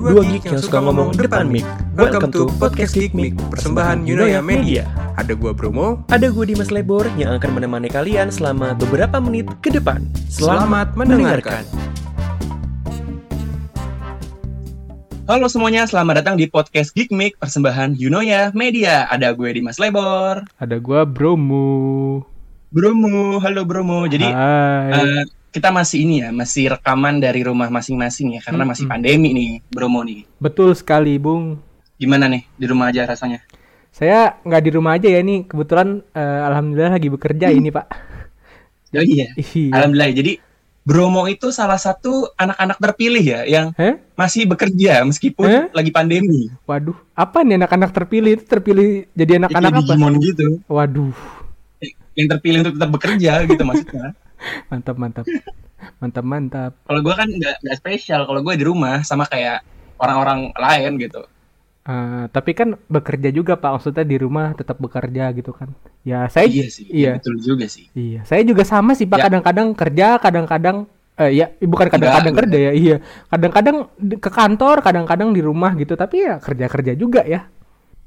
Dua geek yang suka ngomong depan mic. Welcome to Podcast Geek Mic, persembahan Yunoya Media. Ada gua Bromo, Ada gue Dimas Lebor yang akan menemani kalian selama beberapa menit ke depan. selamat mendengarkan. Halo semuanya, selamat datang di podcast Geek Mic, persembahan Yunoya Media. Ada gue Dimas Lebor. Ada gua Bromo. Bromo, halo Bromo. Jadi Hai. eh, kita masih ini ya, masih rekaman dari rumah masing-masing ya, karena masih Mm-mm. pandemi nih, Bromo nih. Betul sekali, Bung. Gimana nih di rumah aja rasanya? Saya nggak di rumah aja ya nih. Kebetulan eh, alhamdulillah lagi bekerja ini, Pak. Oh iya, Iya. alhamdulillah. Jadi Bromo itu salah satu anak-anak terpilih ya, yang Heh? masih bekerja meskipun Eh? lagi pandemi. Waduh, apa nih anak-anak terpilih? Itu terpilih jadi anak-anak apa? Digimon gitu, Waduh, yang terpilih untuk tetap bekerja gitu maksudnya. mantap mantap. Mantap mantap. Kalau gue kan nggak nggak spesial, kalau gue di rumah sama kayak orang-orang lain gitu. Eh, tapi kan bekerja juga, Pak. Maksudnya di rumah tetap bekerja gitu kan. Ya, saya Iya sih, iya. betul juga sih. Iya, saya juga sama sih Pak. Ya. Kadang-kadang kerja, kadang-kadang eh ya bukan kadang-kadang kerja ya. Iya, kadang-kadang ke kantor, kadang-kadang di rumah gitu. Tapi ya kerja-kerja juga ya.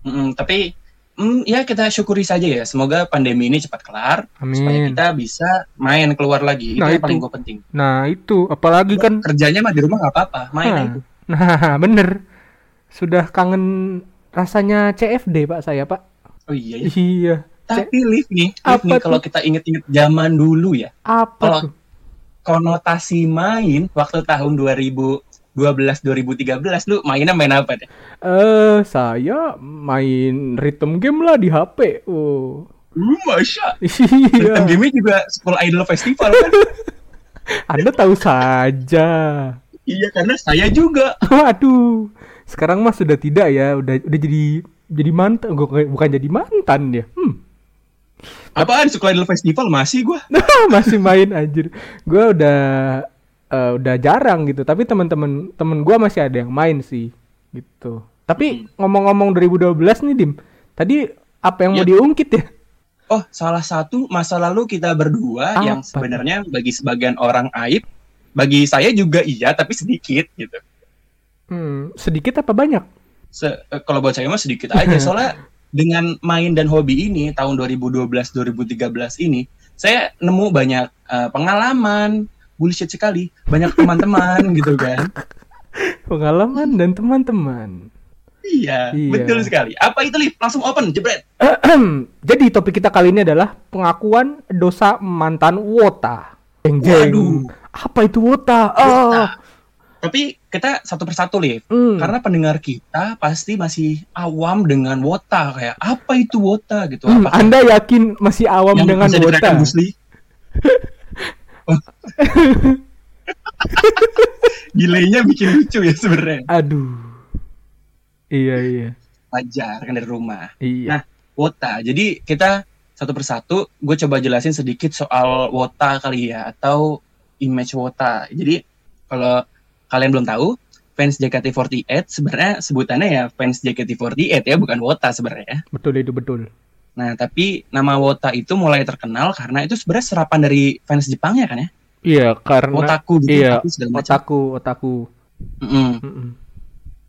Mm, tapi mm, ya kita syukuri saja ya. Semoga pandemi ini cepat kelar supaya Amin. kita bisa main keluar lagi. Nah, itu yang itu. paling gue penting. Nah itu, apalagi kan. Kerjanya mah di rumah nggak apa-apa, main Nah, aja. nah, bener. Sudah kangen rasanya CFD Pak saya Pak. Oh iya ya. Iya. Tapi lift nih, lift nih kalau kita inget-inget zaman dulu ya. Apa Kalau tuh? konotasi main waktu tahun 2012 2013 lu mainnya main apa deh? Eh, saya main rhythm game lah di HP. Oh. Uh, Masya. Iya. Dan game juga School Idol Festival kan? Anda tahu saja. iya karena saya juga. Waduh, sekarang mah sudah tidak ya, udah udah jadi jadi mantan, Gua- bukan jadi mantan dia. Hmm, Apaan School Idol Festival masih gua? masih main anjir. Gua udah eh, udah jarang gitu, tapi teman-teman temen gua masih ada yang main sih, gitu. Tapi ngomong-ngomong 2012 nih Dim, tadi apa yang mau Ya. diungkit ya? Oh, salah satu masa lalu kita berdua Apa yang sebenarnya bagi sebagian orang aib, bagi saya juga iya, tapi sedikit gitu. Hmm, sedikit apa banyak? Se- eh, kalau buat saya mah sedikit aja, soalnya dengan main dan hobi ini tahun 2012-2013 ini, saya nemu banyak eh, pengalaman, bullshit sekali, banyak teman-teman gitu kan. Pengalaman dan teman-teman. Iya, Iya. betul sekali. Apa itu lift? Langsung open, jebret. Jadi topik kita kali ini adalah pengakuan dosa mantan wota. Jeng jeng. Waduh. Apa itu wota? Oh. Tapi kita satu persatu lift. Hmm. Karena pendengar kita pasti masih awam dengan wota kayak apa itu wota gitu. Hmm, Apakah Anda yakin masih awam yang dengan bisa wota? Musli? Delaynya bikin lucu ya sebenarnya. Aduh. Iya iya. Wajar kan dari rumah. Iya. Nah, Wota. Jadi kita satu persatu gue coba jelasin sedikit soal wota kali ya atau image wota. Jadi kalau kalian belum tahu, fans JKT48 sebenarnya sebutannya ya fans JKT48 ya, bukan wota sebenarnya. Betul itu betul. Nah, tapi nama Wota itu mulai terkenal karena itu sebenarnya serapan dari fans Jepang ya kan ya? Iya karena Otaku gitu, iya, otaku segala macam. otaku otaku. Mm-mm. Mm-mm.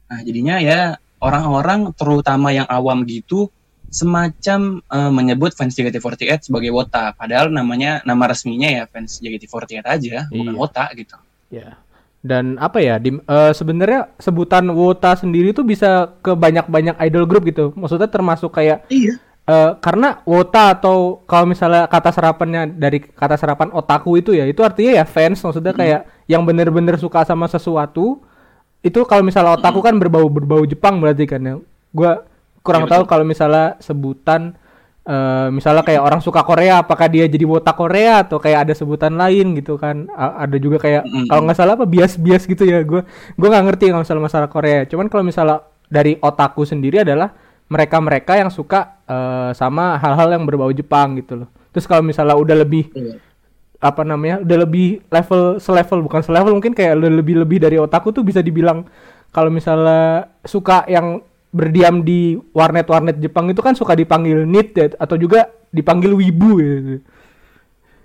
Nah, jadinya ya orang-orang terutama yang awam gitu semacam eh, menyebut fans JKT48 sebagai Wota, padahal namanya nama resminya ya fans JKT48 aja, bukan Iya. Wota gitu. Ya. Dan apa ya? Di, eh, sebenarnya sebutan wota sendiri tuh bisa ke banyak-banyak idol group gitu. Maksudnya termasuk kayak Iya. Eh, karena wota atau kalau misalnya kata serapannya dari kata serapan otaku itu ya itu artinya ya fans maksudnya kayak yang bener-bener suka sama sesuatu itu kalau misalnya otaku kan berbau berbau Jepang berarti kan ya. Gua kurang Iya, tahu kalau misalnya sebutan eh, misalnya kayak orang suka Korea apakah dia jadi wota Korea atau kayak ada sebutan lain gitu kan. A- ada juga kayak Mm-mm. kalau nggak salah apa bias-bias gitu ya. Gua gua nggak ngerti kalau misalnya masalah Korea. Cuman kalau misalnya dari otaku sendiri adalah mereka-mereka yang suka eh, sama hal-hal yang berbau Jepang gitu loh. Terus kalau misalnya udah lebih Iya. apa namanya, udah lebih level selevel bukan selevel mungkin kayak lebih-lebih dari otaku tuh bisa dibilang kalau misalnya suka yang berdiam di warnet-warnet Jepang itu kan suka dipanggil nit ya, atau juga dipanggil wibu gitu.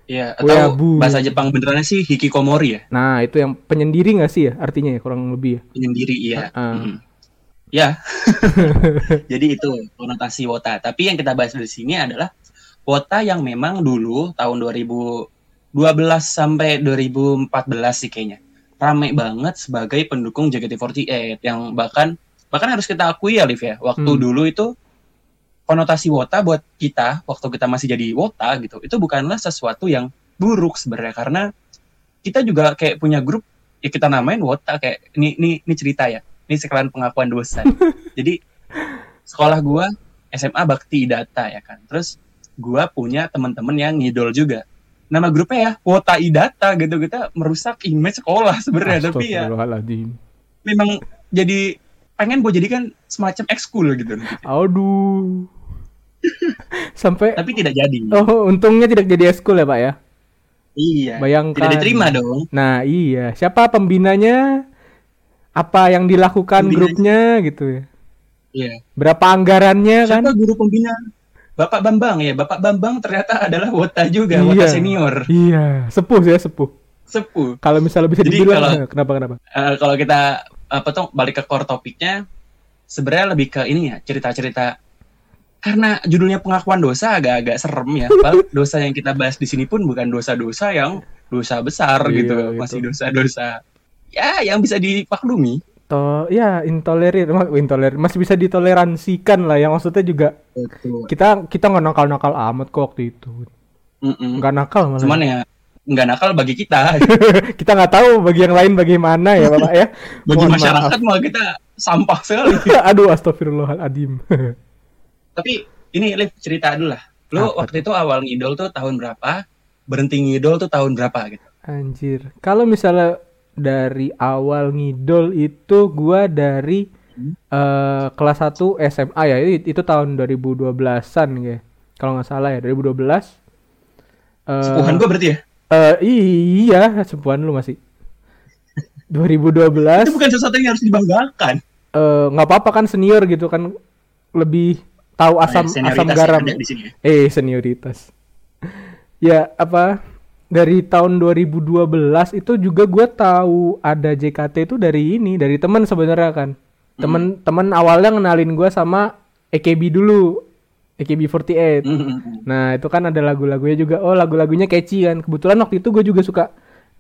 Ya, atau Weeaboo. bahasa Jepang benerannya sih hikikomori ya, Nah, itu yang penyendiri nggak sih ya artinya ya kurang lebih ya. penyendiri iya. Ah. Mm. Ya. Jadi itu konotasi wota. Tapi yang kita bahas di sini adalah wota yang memang dulu tahun 2012 sampai 2014 sih kayaknya. Rame banget sebagai pendukung JKT48 yang bahkan bahkan harus kita akui ya Liv ya. Waktu Hmm. dulu itu konotasi wota buat kita waktu kita masih jadi wota gitu. Itu bukanlah sesuatu yang buruk sebenarnya karena kita juga kayak punya grup ya kita namain wota kayak ini ini ini cerita ya ini sekalian pengakuan dosa. Jadi sekolah gua SMA Bakti Data ya kan. Terus gua punya teman-teman yang ngidol juga. Nama grupnya ya Wota Idata gitu kita merusak image sekolah sebenarnya tapi ya memang jadi pengen gue jadikan semacam ekskul gitu. Aduh. Sampai Tapi tidak jadi. Oh, untungnya tidak jadi eskul ya, Pak ya. Iya. Bayangkan. Tidak diterima dong. Nah, iya. Siapa pembinanya? Apa yang dilakukan grupnya gitu ya. Iya. Berapa anggarannya kan? Siapa guru pembina? Bapak Bambang ya. Bapak Bambang ternyata adalah Wota juga, Iya. Wota senior. Iya, sepuh ya, sepuh. Sepuh. Kalau misalnya bisa Jadi dibilang kalau- eh, kenapa kenapa? Eh, kalau kita apa tuh balik ke core topiknya sebenarnya lebih ke ini ya cerita-cerita karena judulnya pengakuan dosa agak-agak serem ya. Padahal dosa yang kita bahas di sini pun bukan dosa-dosa yang dosa besar Iya, gitu, gitu. masih dosa-dosa ya yang bisa dipaklumi. To, ya intolerir, intolerir, masih bisa ditoleransikan lah. Yang maksudnya juga Betul. kita kita nggak nakal-nakal amat kok waktu itu. Nggak nakal malah. Cuman ya nggak nakal bagi kita, kita nggak tahu bagi yang lain bagaimana ya, Bapak ya. bagi Mohon masyarakat malah kita sampah sekali. Aduh, astagfirullahaladzim. Tapi ini Liv cerita dulu lah. Lu Apa waktu itu awal ngidol tuh tahun berapa? Berhenti ngidol tuh tahun berapa gitu? Anjir. Kalau misalnya dari awal ngidol itu gua dari eh, kelas 1 SMA ya. Itu, itu tahun 2012-an ya. Kalau nggak salah ya, 2012. Eh, Sepuhan gua berarti ya? eh, iya, sepuhan lu masih. 2012 Itu bukan sesuatu yang harus dibanggakan. eh, nggak apa-apa kan senior gitu kan lebih tahu asam Oh ya, asam garam. ada di sini ya. Eh, senioritas. ya, apa dari tahun 2012 itu juga gue tahu ada JKT itu dari ini, dari temen sebenarnya kan. Temen temen awalnya ngenalin gue sama EKB dulu. EKB48. Mm-mm. Nah, itu kan ada lagu-lagunya juga. Oh, lagu-lagunya catchy kan. Kebetulan waktu itu gue juga suka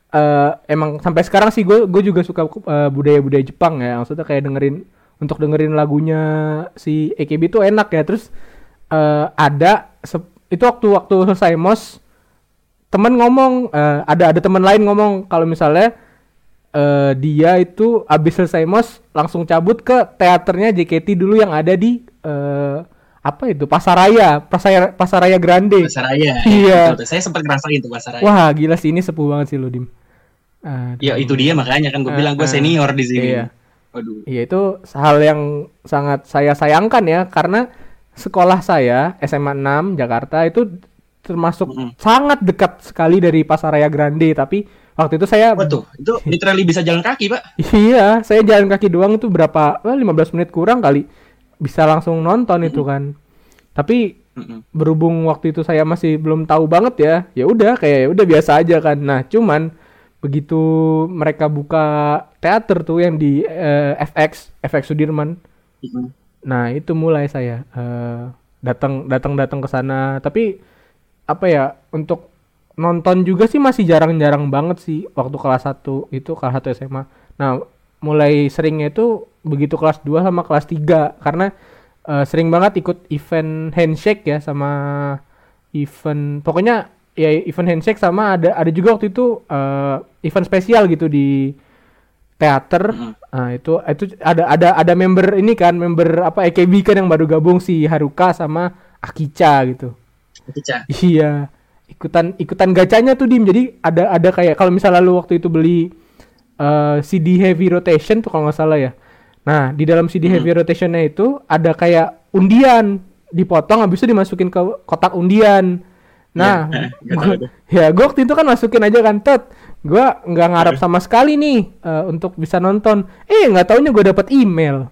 eh emang sampai sekarang sih gue gue juga suka eh, budaya-budaya Jepang ya. Maksudnya kayak dengerin untuk dengerin lagunya si AKB itu enak ya. Terus eh, ada itu waktu waktu selesai mos temen ngomong eh, ada ada teman lain ngomong kalau misalnya eh, dia itu abis selesai mos langsung cabut ke teaternya JKT dulu yang ada di eh, apa itu Pasaraya Pasaraya Pasaraya Grande Pasaraya. Iya. betul tuh. Saya sempat ngerasain tuh Pasaraya. wah gila sih ini sepuh banget sih lo dim Aduh. Ya itu dia makanya kan gue Ah, bilang gue senior di sini. Iya. Waduh. Iya itu hal yang sangat saya sayangkan ya karena sekolah saya SMA 6 Jakarta itu termasuk Mm-mm. sangat dekat sekali dari Pasaraya Grande tapi waktu itu saya Waduh, itu literally bisa jalan kaki, Pak. iya saya jalan kaki doang itu berapa eh, 15 menit kurang kali bisa langsung nonton itu kan tapi Mm-mm. berhubung waktu itu saya masih belum tahu banget ya ya udah kayak ya udah biasa aja kan nah cuman begitu mereka buka teater tuh yang di eh, FX FX Sudirman Mm-mm. nah itu mulai saya eh, datang datang datang ke sana tapi apa ya untuk nonton juga sih masih jarang-jarang banget sih waktu kelas 1 itu kelas 1 SMA nah mulai seringnya itu begitu kelas 2 sama kelas 3 karena eh, sering banget ikut event handshake ya sama event pokoknya ya event handshake sama ada ada juga waktu itu eh, event spesial gitu di teater. Mm-mm. nah itu itu ada ada ada member ini kan member apa AKB kan yang baru gabung si Haruka sama Akicha gitu Keca. Iya, ikutan ikutan gacanya tuh dim. Jadi ada ada kayak kalau misalnya lu waktu itu beli eh, CD heavy rotation tuh kalau nggak salah ya. Nah di dalam CD heavy rotationnya itu ada kayak undian dipotong habis itu dimasukin ke kotak undian. Nah, Ya, gua, ya gue waktu itu kan masukin aja kan tet. Gue nggak ngarap sama sekali nih eh, untuk bisa nonton. Eh nggak taunya gue dapat email.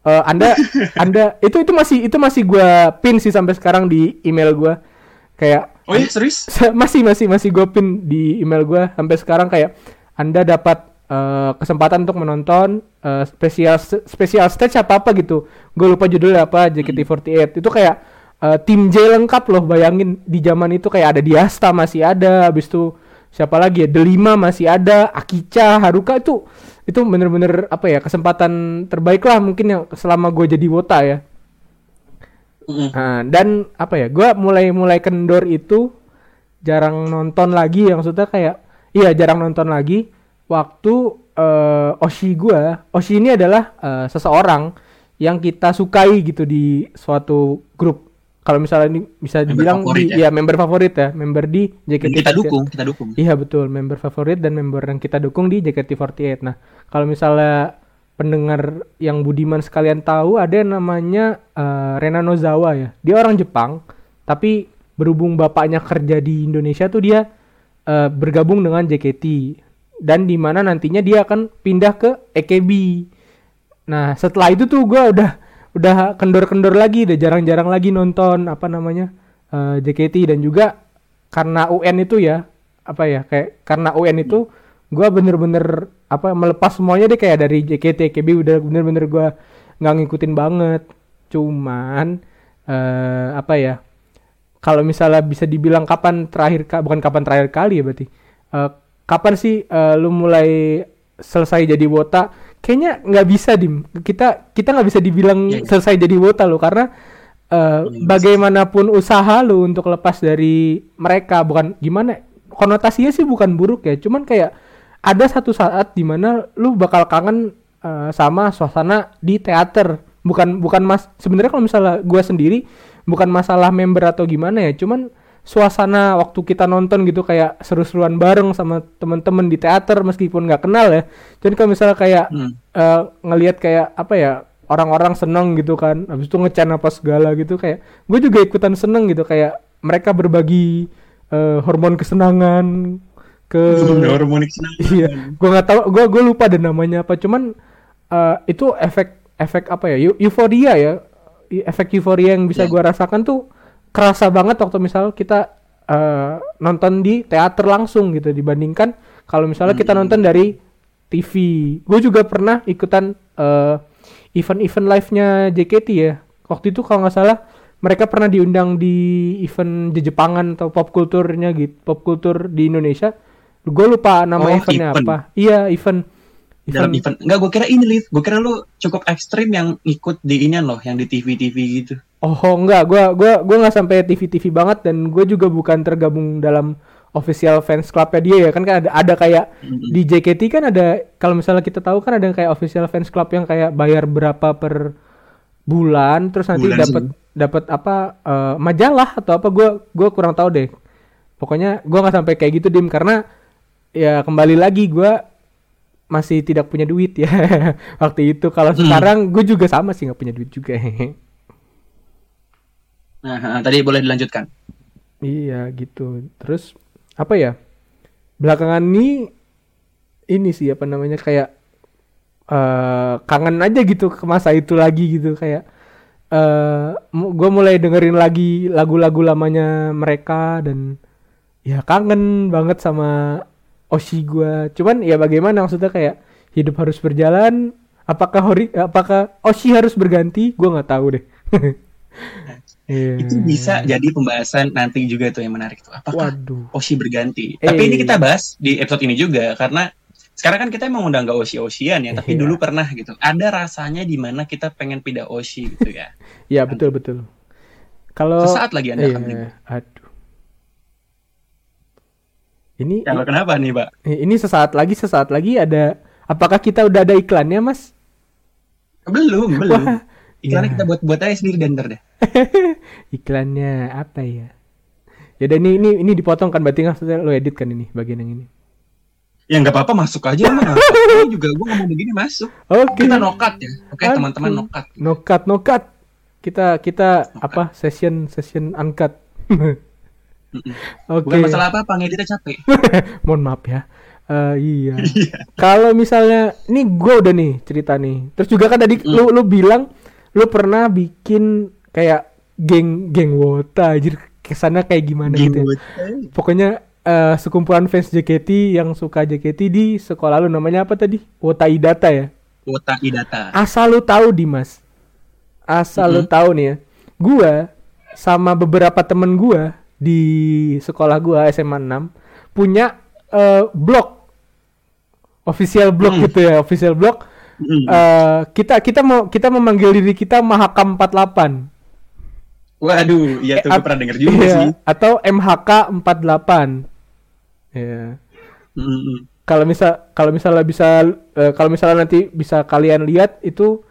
Eh, anda anda itu itu masih itu masih gua pin sih sampai sekarang di email gua. Kayak Oh iya serius? masih masih masih gue pin di email gue sampai sekarang. Kayak anda dapat eh, kesempatan untuk menonton eh, spesial spesial stage apa apa gitu. Gue lupa judulnya apa JKT48 itu kayak eh, tim J lengkap loh bayangin. Di zaman itu kayak ada Diasta masih ada habis itu siapa lagi ya? Delima masih ada Akicha Haruka itu itu bener-bener apa ya kesempatan terbaik lah mungkin yang selama gue jadi wota ya Mm-mm. Nah, dan apa ya? Gua mulai mulai kendor itu jarang nonton lagi yang maksudnya kayak iya jarang nonton lagi waktu eh, Oshi gua. Oshi ini adalah eh, seseorang yang kita sukai gitu di suatu grup. Kalau misalnya ini bisa Member dibilang favorit di, ya? ya member favorit ya, member di JKT. Dan kita dukung, kita dukung. Iya betul, member favorit dan member yang kita dukung di JKT48. Nah, kalau misalnya pendengar yang budiman sekalian tahu ada yang namanya eh, Rena Nozawa ya. Dia orang Jepang, tapi berhubung bapaknya kerja di Indonesia tuh dia eh, bergabung dengan JKT dan di mana nantinya dia akan pindah ke AKB. Nah, setelah itu tuh gua udah udah kendor-kendor lagi, udah jarang-jarang lagi nonton apa namanya eh, JKT dan juga karena UN itu ya apa ya kayak karena UN itu gua bener-bener apa melepas semuanya deh kayak dari JKT AKB udah bener-bener gua nggak ngikutin banget. Cuman eh apa ya kalau misalnya bisa dibilang kapan terakhir ka- bukan kapan terakhir kali ya berarti Eh, kapan sih eh, lu mulai selesai jadi wota kayaknya nggak bisa dim. Kita kita nggak bisa dibilang Iya, iya. selesai jadi wota lo karena eh, bagaimanapun usaha lu untuk lepas dari mereka bukan gimana konotasinya sih bukan buruk ya. Cuman kayak ada satu saat di mana lu bakal kangen eh, sama suasana di teater. Bukan bukan mas sebenarnya kalau misalnya gua sendiri bukan masalah member atau gimana ya. Cuman suasana waktu kita nonton gitu kayak seru-seruan bareng sama temen-temen di teater meskipun nggak kenal ya jadi kalau misalnya kayak Hmm. eh, ngelihat kayak apa ya orang-orang seneng gitu kan habis itu ngecan apa segala gitu kayak gue juga ikutan seneng gitu kayak mereka berbagi eh, hormon kesenangan ke Harmonik senang. iya gue nggak tahu gue gue lupa deh namanya apa cuman eh, itu efek efek apa ya eu- euforia ya efek euforia yang bisa Iya. gue rasakan tuh kerasa banget waktu misal kita eh, nonton di teater langsung gitu dibandingkan kalau misalnya kita Hmm. nonton dari TV gue juga pernah ikutan eh, event-event live-nya JKT ya waktu itu kalau nggak salah mereka pernah diundang di event Jepangan atau pop kulturnya gitu pop kultur di Indonesia gue lupa nama Oh, eventnya event. apa iya event Dalam event. Enggak, gue kira ini, Liv. Gue kira lu cukup ekstrim yang ikut di inian loh, yang di TV-TV gitu. Oh enggak, gua gua gua nggak sampai TV TV banget dan gue juga bukan tergabung dalam official fans clubnya dia ya. Kan kan ada ada kayak di JKT kan ada kalau misalnya kita tahu kan ada yang kayak official fans club yang kayak bayar berapa per bulan terus nanti dapat dapat apa eh, majalah atau apa gua gua kurang tahu deh. Pokoknya gua nggak sampai kayak gitu dim karena ya kembali lagi gua masih tidak punya duit ya waktu itu. Kalau Hmm. sekarang gue juga sama sih nggak punya duit juga Nah, tadi boleh dilanjutkan. Iya gitu. Terus apa ya? Belakangan ini ini sih apa namanya kayak eh kangen aja gitu ke masa itu lagi gitu kayak eh gue mulai dengerin lagi lagu-lagu lamanya mereka dan ya kangen banget sama Oshi gua. Cuman ya bagaimana maksudnya kayak hidup harus berjalan. Apakah Hori, apakah Oshi harus berganti? Gua nggak tahu deh. Iya. Itu bisa jadi pembahasan nanti juga tuh yang menarik tuh. Apakah Waduh. Oshi berganti? Tapi ini Eh. kita bahas di episode ini juga karena sekarang kan kita emang udah nggak Oshi-Oshian ya, tapi Iya. dulu pernah gitu. Ada rasanya di mana kita pengen pindah Oshi gitu ya. Ya betul betul. Kalau Sesaat lagi Anda iya, akan aduh. Ini Kalau kenapa nih, Pak? ini sesaat lagi sesaat lagi ada apakah kita udah ada iklannya, Mas? Belum, belum. Wah, Iklannya ya. kita buat-buat aja sendiri dan deh. Iklannya apa ya? Ya udah ini ini ini dipotong kan berarti maksudnya lo edit kan ini bagian yang ini. Ya nggak apa-apa masuk aja emang. apa. Ini juga gue ngomong begini masuk. Oke. Kita nokat ya. Oke Aduh. teman-teman nokat. Nokat nokat. Kita kita apa session session uncut. Oke. Bukan masalah apa-apa, ngeditnya capek. Mohon maaf ya. Eh, iya. Kalau misalnya ini gue udah nih cerita nih. Terus juga kan tadi Hmm. lu lu bilang lu pernah bikin kayak geng geng wota anjir. kesannya kayak gimana gitu. ya. Pokoknya eh, sekumpulan fans JKT yang suka JKT di sekolah lu namanya apa tadi? Wota Idata ya. Wota Idata. Asal lu tahu Dimas. Asal lu tahu nih ya. Gua sama beberapa temen gua di sekolah gua SMA 6 punya eh, blog official blog Hmm. gitu ya, official blog. Mm. Eh, kita kita mau kita memanggil diri kita Mahakam 48. Waduh, iya tuh gue pernah denger juga Iya, sih. atau MHK 48. Ya. Mm-mm. Kalau misal kalau misalnya bisa eh, kalau misalnya nanti bisa kalian lihat itu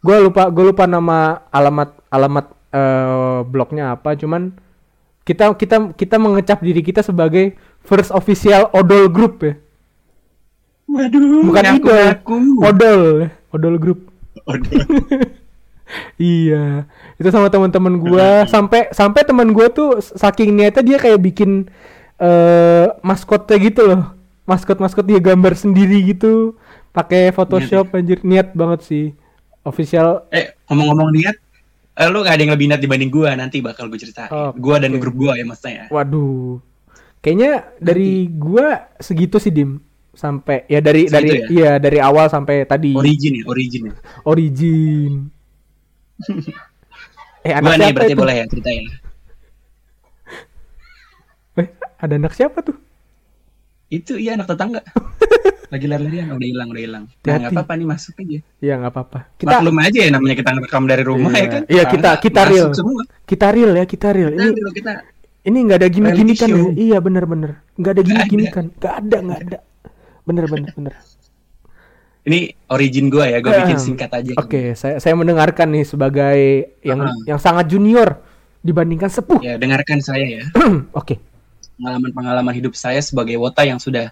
gue lupa gue lupa nama alamat alamat eh, blognya apa cuman kita kita kita mengecap diri kita sebagai first official odol group ya Waduh, bukan ngaku, idol ngaku. odol odol Waduh. Iya, itu sama teman-teman gua sampai sampai teman gua tuh saking niatnya dia kayak bikin eh maskotnya gitu loh. Maskot-maskot dia gambar sendiri gitu, pakai Photoshop anjir niat banget sih. Official Eh, ngomong-ngomong niat, eh, lu gak ada yang lebih niat dibanding gua nanti bakal gue ceritain. Oke. Gua dan grup gua ya maksudnya ya. waduh. Kayaknya dari gua segitu sih Dim. Sampai ya dari Segitu dari ya? iya dari awal sampai tadi Origin ya, origin ya. origin. eh anak nih siapa berarti itu? boleh ya ceritain. Eh, ada anak siapa tuh? Itu iya anak tetangga. Lagi lari-larian, udah hilang, udah hilang. Nah, nggak apa-apa nih masuk aja. Ya nggak apa-apa. Kita Maklum aja ya namanya kita ngerekam dari rumah Iya. ya kan. Iya, kita- kita real. Semua. kita real ya, kita real. Kita, Ini real, kita ini nggak ada gimmick-gimmick kan ya? Iya bener-bener, nggak ada ada. kan? Nggak ada, nggak ada. Bener bener bener. ini origin gua ya, gua bikin singkat aja. Oke, saya saya mendengarkan nih sebagai yang Ah. yang sangat junior dibandingkan sepuh. Ya, dengarkan saya ya. Oke. pengalaman-pengalaman hidup saya sebagai wota yang sudah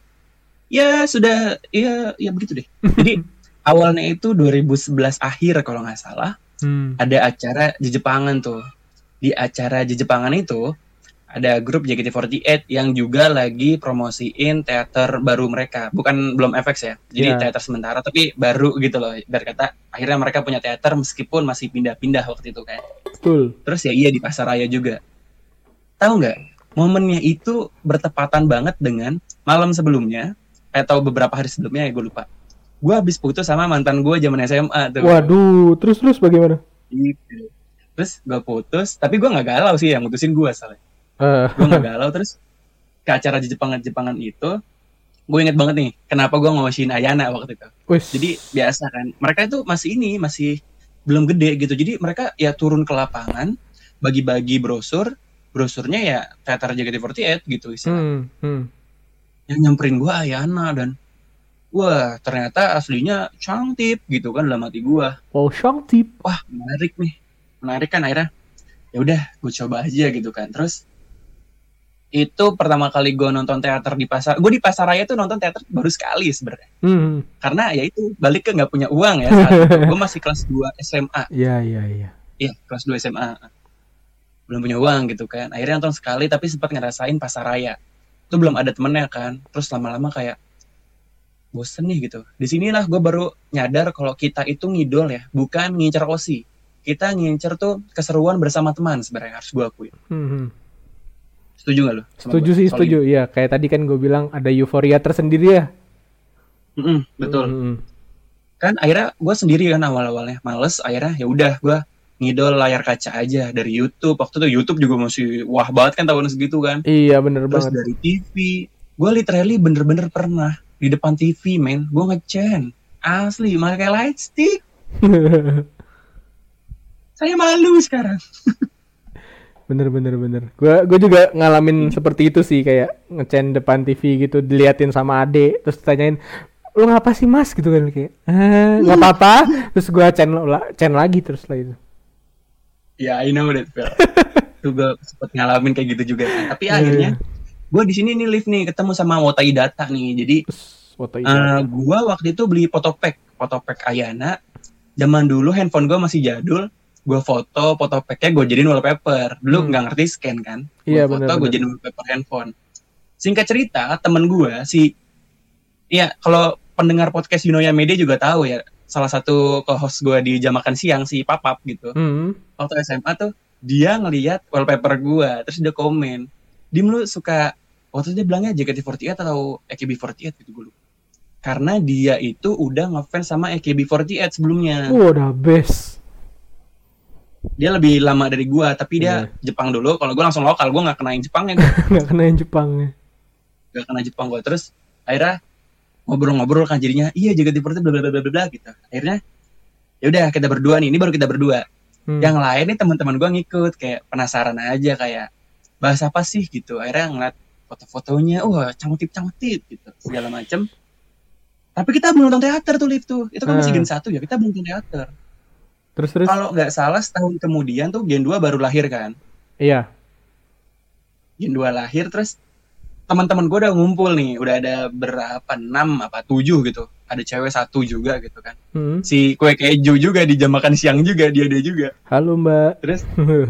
ya sudah ya ya begitu deh. Jadi awalnya itu 2011 akhir kalau nggak salah Hmm. ada acara Jejepangan tuh. Di acara Jejepangan itu ada grup JKT48 yang juga lagi promosiin teater baru mereka. Bukan belum FX ya. Jadi Iya. teater sementara tapi baru gitu loh. Biar kata akhirnya mereka punya teater meskipun masih pindah-pindah waktu itu kan. Betul. Terus ya iya di Pasaraya juga. Tahu nggak? Momennya itu bertepatan banget dengan malam sebelumnya atau beberapa hari sebelumnya ya gue lupa. Gue habis putus sama mantan gue zaman SMA tuh. Waduh, terus terus bagaimana? Gitu. Terus gue putus, tapi gue nggak galau sih yang mutusin gue soalnya. Eh, Gue nggak galau terus ke acara Jepangan-Jepangan itu gue inget banget nih kenapa gue ngawasiin Ayana waktu itu. wis. Jadi biasa kan, mereka itu masih ini masih belum gede gitu. Jadi mereka ya turun ke lapangan, bagi-bagi brosur, brosurnya ya teater JKT48 gitu istilahnya. hmm, hmm. Yang nyamperin gue Ayana dan wah ternyata aslinya cantik gitu kan dalam hati gue. Wow, shock tip. Wah menarik nih, menarik kan akhirnya. Ya udah, gue coba aja gitu kan. Terus itu pertama kali gue nonton teater di pasar. Gue di pasaraya tuh nonton teater baru sekali sebenarnya. Hmm. Karena ya itu balik ke nggak punya uang ya. gue masih kelas 2 SMA. Iya, iya, iya. Iya, kelas 2 SMA. Belum punya uang gitu kan. Akhirnya nonton sekali tapi sempat ngerasain pasaraya. Itu belum ada temennya kan. Terus lama-lama kayak bosen nih gitu. Di sinilah gue baru nyadar kalau kita itu ngidol ya, bukan ngincer osi. Kita ngincer tuh keseruan bersama teman sebenarnya harus gue akui. Hmm, hmm. Setuju gak sama Setuju gua sih, soal setuju. Iya, kayak tadi kan gue bilang ada euforia tersendiri ya. ini? Mm-mm, betul. Hmm, Kan akhirnya gue sendiri kan awal-awalnya males. Akhirnya ya udah gue ngidol layar kaca aja dari YouTube. Waktu itu YouTube juga masih wah banget kan tahun segitu kan. Iya, bener Terus banget. dari TV, gue literally bener-bener pernah di depan TV, men. Gue ngecen, asli, pakai light stick. Saya malu sekarang. bener bener bener gue gue juga ngalamin seperti itu sih kayak ngecen depan TV gitu diliatin sama ade terus tanyain lu ngapa sih mas gitu kan kayak "Eh, nggak apa-apa terus gue cen cen lagi terus lah itu Ya, I know that. Tuh gue sempet ngalamin kayak gitu juga. kan. Tapi Iya, akhirnya, gue di sini nih live nih, ketemu sama Wotai Data nih. Jadi, foto itu eh gue waktu itu beli fotopack, fotopack Ayana. Zaman dulu handphone gue masih jadul. Gue foto, fotopacknya gue jadiin wallpaper. Dulu Hmm. nggak ngerti scan kan. Iya, Gua foto, bener, gue jadiin wallpaper handphone. Singkat cerita, temen gue si, ya kalau pendengar podcast Yunoya Media juga tahu ya, salah satu co-host gue di jam makan siang si Papap gitu Hmm, waktu SMA tuh dia ngelihat wallpaper gua terus dia komen dim lu suka waktu itu dia bilangnya JKT48 atau AKB48 gitu gue lupa karena dia itu udah ngefans sama AKB48 sebelumnya Wah, udah best. Dia lebih lama dari gua tapi dia Iya. Jepang dulu. Kalau gua langsung lokal gua nggak kenain Jepangnya Nggak kena yang Jepangnya. nggak kena Jepang gua. Terus akhirnya ngobrol-ngobrol kan jadinya iya JKT48 bla bla bla bla bla gitu. Akhirnya ya udah kita berdua nih ini baru kita berdua. Hmm. yang lain nih teman-teman gua ngikut kayak penasaran aja kayak bahas apa sih? gitu. Akhirnya ngeliat foto-fotonya wah cangkep-cangkep gitu. Segala macem. Tapi kita belum nonton teater tuh lift tuh. Itu kan masih Hmm. gen satu ya kita belum nonton teater terus terus. kalau nggak salah setahun kemudian tuh gen 2 baru lahir kan Iya. gen 2 lahir terus teman-teman gue udah ngumpul nih udah ada berapa enam apa tujuh gitu ada cewek satu juga gitu kan Hmm. si kue keju juga di jam makan siang juga dia dia juga Halo Mbak. terus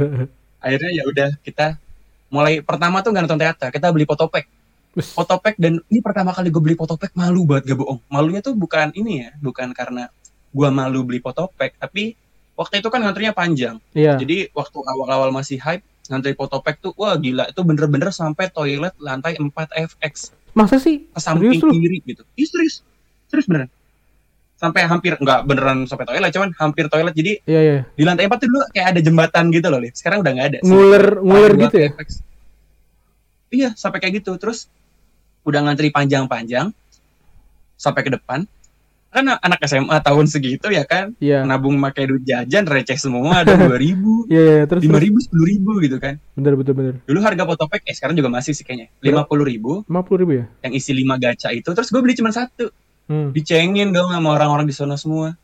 akhirnya ya udah kita mulai pertama tuh nggak nonton teater kita beli fotopack Bus. fotopack dan ini pertama kali gue beli fotopack malu banget gak bohong malunya tuh bukan ini ya bukan karena gua malu beli fotopack tapi waktu itu kan ngantrinya panjang Iya. jadi waktu awal-awal masih hype ngantri fotopack tuh wah gila itu bener-bener sampai toilet lantai 4 FX Masa sih? ke samping Serius lu? kiri gitu. Ih serius. Serius beneran. Sampai hampir nggak beneran sampai toilet cuman hampir toilet jadi Iya iya. di lantai 4 tuh dulu kayak ada jembatan gitu loh, Liv. Sekarang udah nggak ada. Nguler nguler gitu ya. FX. Iya, sampai kayak gitu. Terus udah ngantri panjang-panjang sampai ke depan. Kan anak SMA tahun segitu ya kan, Iya. nabung pakai duit jajan receh semua ada 2000, Iya iya terus lima terus. ribu, sepuluh ribu gitu kan. Bener bener bener. Dulu harga fotopack, eh sekarang juga masih sih kayaknya. Lima puluh ribu, Lima puluh ribu ya? yang isi lima gacha itu. Terus gue beli cuma satu. Hmm. Dicengin dong sama orang-orang di sana semua.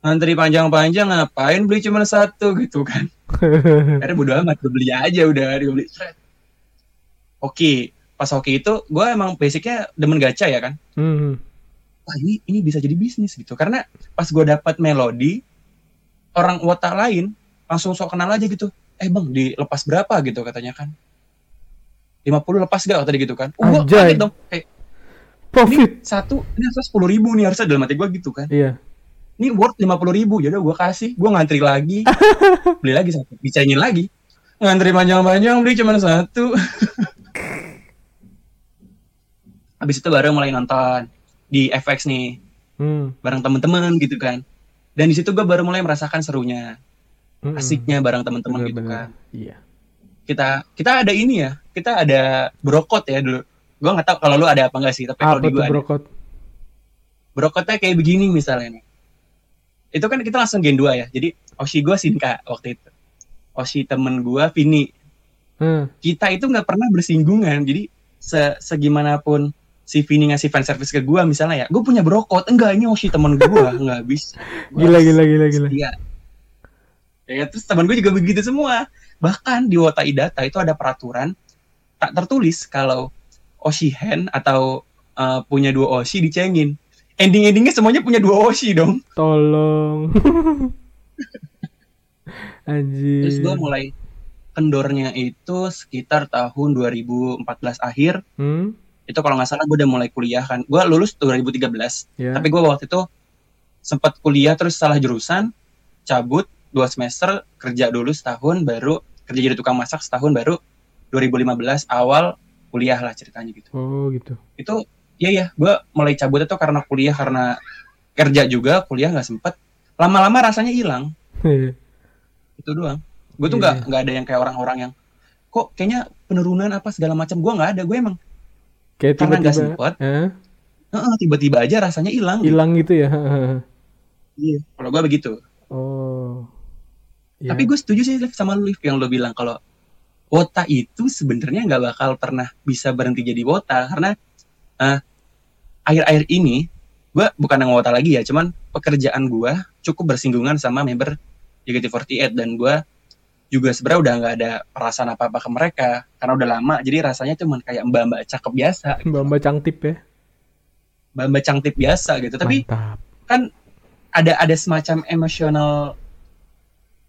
Ngantri panjang-panjang ngapain beli cuma satu gitu kan. Akhirnya bodo amat, gue beli aja udah. Gue beli. Oke, pas hoki itu gue emang basicnya demen gacha ya kan. Hmm. Wah ini, ini bisa jadi bisnis gitu. Karena pas gue dapat melodi, orang wota lain langsung sok kenal aja gitu. Eh bang, dilepas berapa gitu katanya kan. 50 lepas gak tadi gitu kan. Oh, gue Anjay. kaget dong. Kayak, Profit. satu ini harusnya sepuluh ribu nih harusnya dalam hati gue gitu kan Iya. ini worth lima puluh ribu jadi gue kasih gue ngantri lagi beli lagi satu dicengin lagi ngantri panjang-panjang beli cuma satu habis itu baru mulai nonton di FX nih Hmm. bareng temen-temen gitu kan dan di situ gue baru mulai merasakan serunya Mm-mm. asiknya bareng temen-temen gitu bener. kan Iya. kita kita ada ini ya kita ada brokot ya dulu gue nggak tahu kalau lu ada apa enggak sih tapi kalau di gue ada brokot? brokotnya kayak begini misalnya nih. Itu kan kita langsung gen 2 ya. Jadi Oshi gue Sinka waktu itu. Oshi temen gue Vini. Hmm. Kita itu nggak pernah bersinggungan. Jadi se segimanapun si Vini ngasih fan service ke gue misalnya ya, gue punya brokot. Enggak, ini Oshi temen gue nggak bisa. Gua Gila gila gila gila. Iya. Ya terus teman gue juga begitu semua. Bahkan di Wota Idata itu ada peraturan tak tertulis kalau Oshi Hen atau uh, punya dua Oshi dicengin. Ending-endingnya semuanya punya dua Oshi dong. Tolong. Anjir. Terus gue mulai kendornya itu sekitar tahun 2014 akhir. Hmm. Itu kalau nggak salah gue udah mulai kuliah kan. Gue lulus 2013. Ya. Tapi gue waktu itu sempat kuliah terus salah jurusan, cabut dua semester, kerja dulu setahun, baru kerja jadi tukang masak setahun, baru 2015 awal kuliah lah ceritanya gitu. Oh gitu. Itu ya ya, gue mulai cabut itu karena kuliah karena kerja juga, kuliah nggak sempet. Lama-lama rasanya hilang, itu doang. Gue tuh Iya, nggak iya. nggak ada yang kayak orang-orang yang kok kayaknya penurunan apa segala macam. Gue nggak ada, gue emang Kayak karena nggak tiba-tiba sempet, eh, heeh, tiba-tiba aja rasanya hilang. gitu. hilang gitu ya. Iya, kalau gue begitu. oh. Ya. Tapi gue setuju sih Liv, sama lu Liv, yang lo bilang kalau wota itu sebenarnya nggak bakal pernah bisa berhenti jadi wota karena eh, akhir-akhir ini gue bukan yang wota lagi ya, cuman pekerjaan gue cukup bersinggungan sama member JKT48 dan gue juga sebenarnya udah nggak ada perasaan apa-apa ke mereka karena udah lama jadi rasanya cuman kayak mbak-mbak cakep biasa, Mbak Mbak Cangtip ya. mbak-mbak cantik biasa gitu. Tapi Mantap. ada ada semacam emotional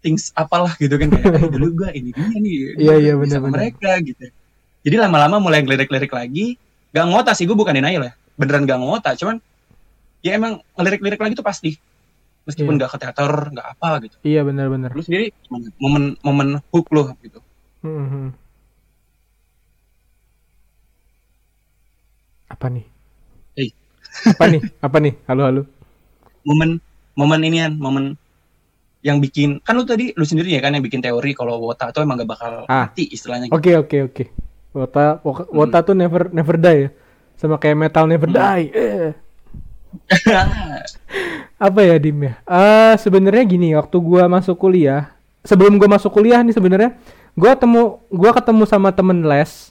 things apalah gitu kan kayak "Eh, dulu gua ini dia nih Iya, iya, benar. mereka gitu jadi lama-lama mulai ngelirik-lirik lagi gak ngota sih gue bukan denial ya beneran gak ngota cuman ya emang ngelirik-lirik lagi tuh pasti meskipun Iya. nggak ke teater nggak apa gitu Iya benar-benar. lu sendiri gimana? momen momen hook lo gitu Mhm. Apa nih? Eh. Apa nih? Apa nih? Halo halo. momen momen ini kan momen yang bikin kan lu tadi lu sendiri ya kan yang bikin teori kalau Wota tuh emang gak bakal Ah. mati istilahnya gitu. Oke oke oke. Wota Wota, Wota tuh never never die ya. Sama kayak metal never die. Eh. Apa ya Dim ya? Eh sebenarnya gini, waktu gua masuk kuliah, sebelum gua masuk kuliah nih sebenarnya, gua temu gua ketemu sama temen les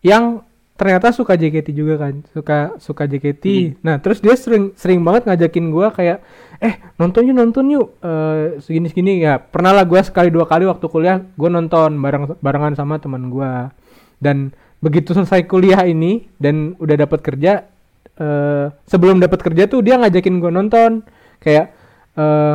yang ternyata suka JKT juga kan, suka suka JKT. Nah, terus dia sering sering banget ngajakin gua kayak eh nonton yuk nonton yuk eh segini segini ya. Pernah lah gua sekali dua kali waktu kuliah gua nonton bareng barengan sama teman gua. Dan begitu selesai kuliah ini dan udah dapat kerja eh sebelum dapat kerja tuh dia ngajakin gue nonton kayak eh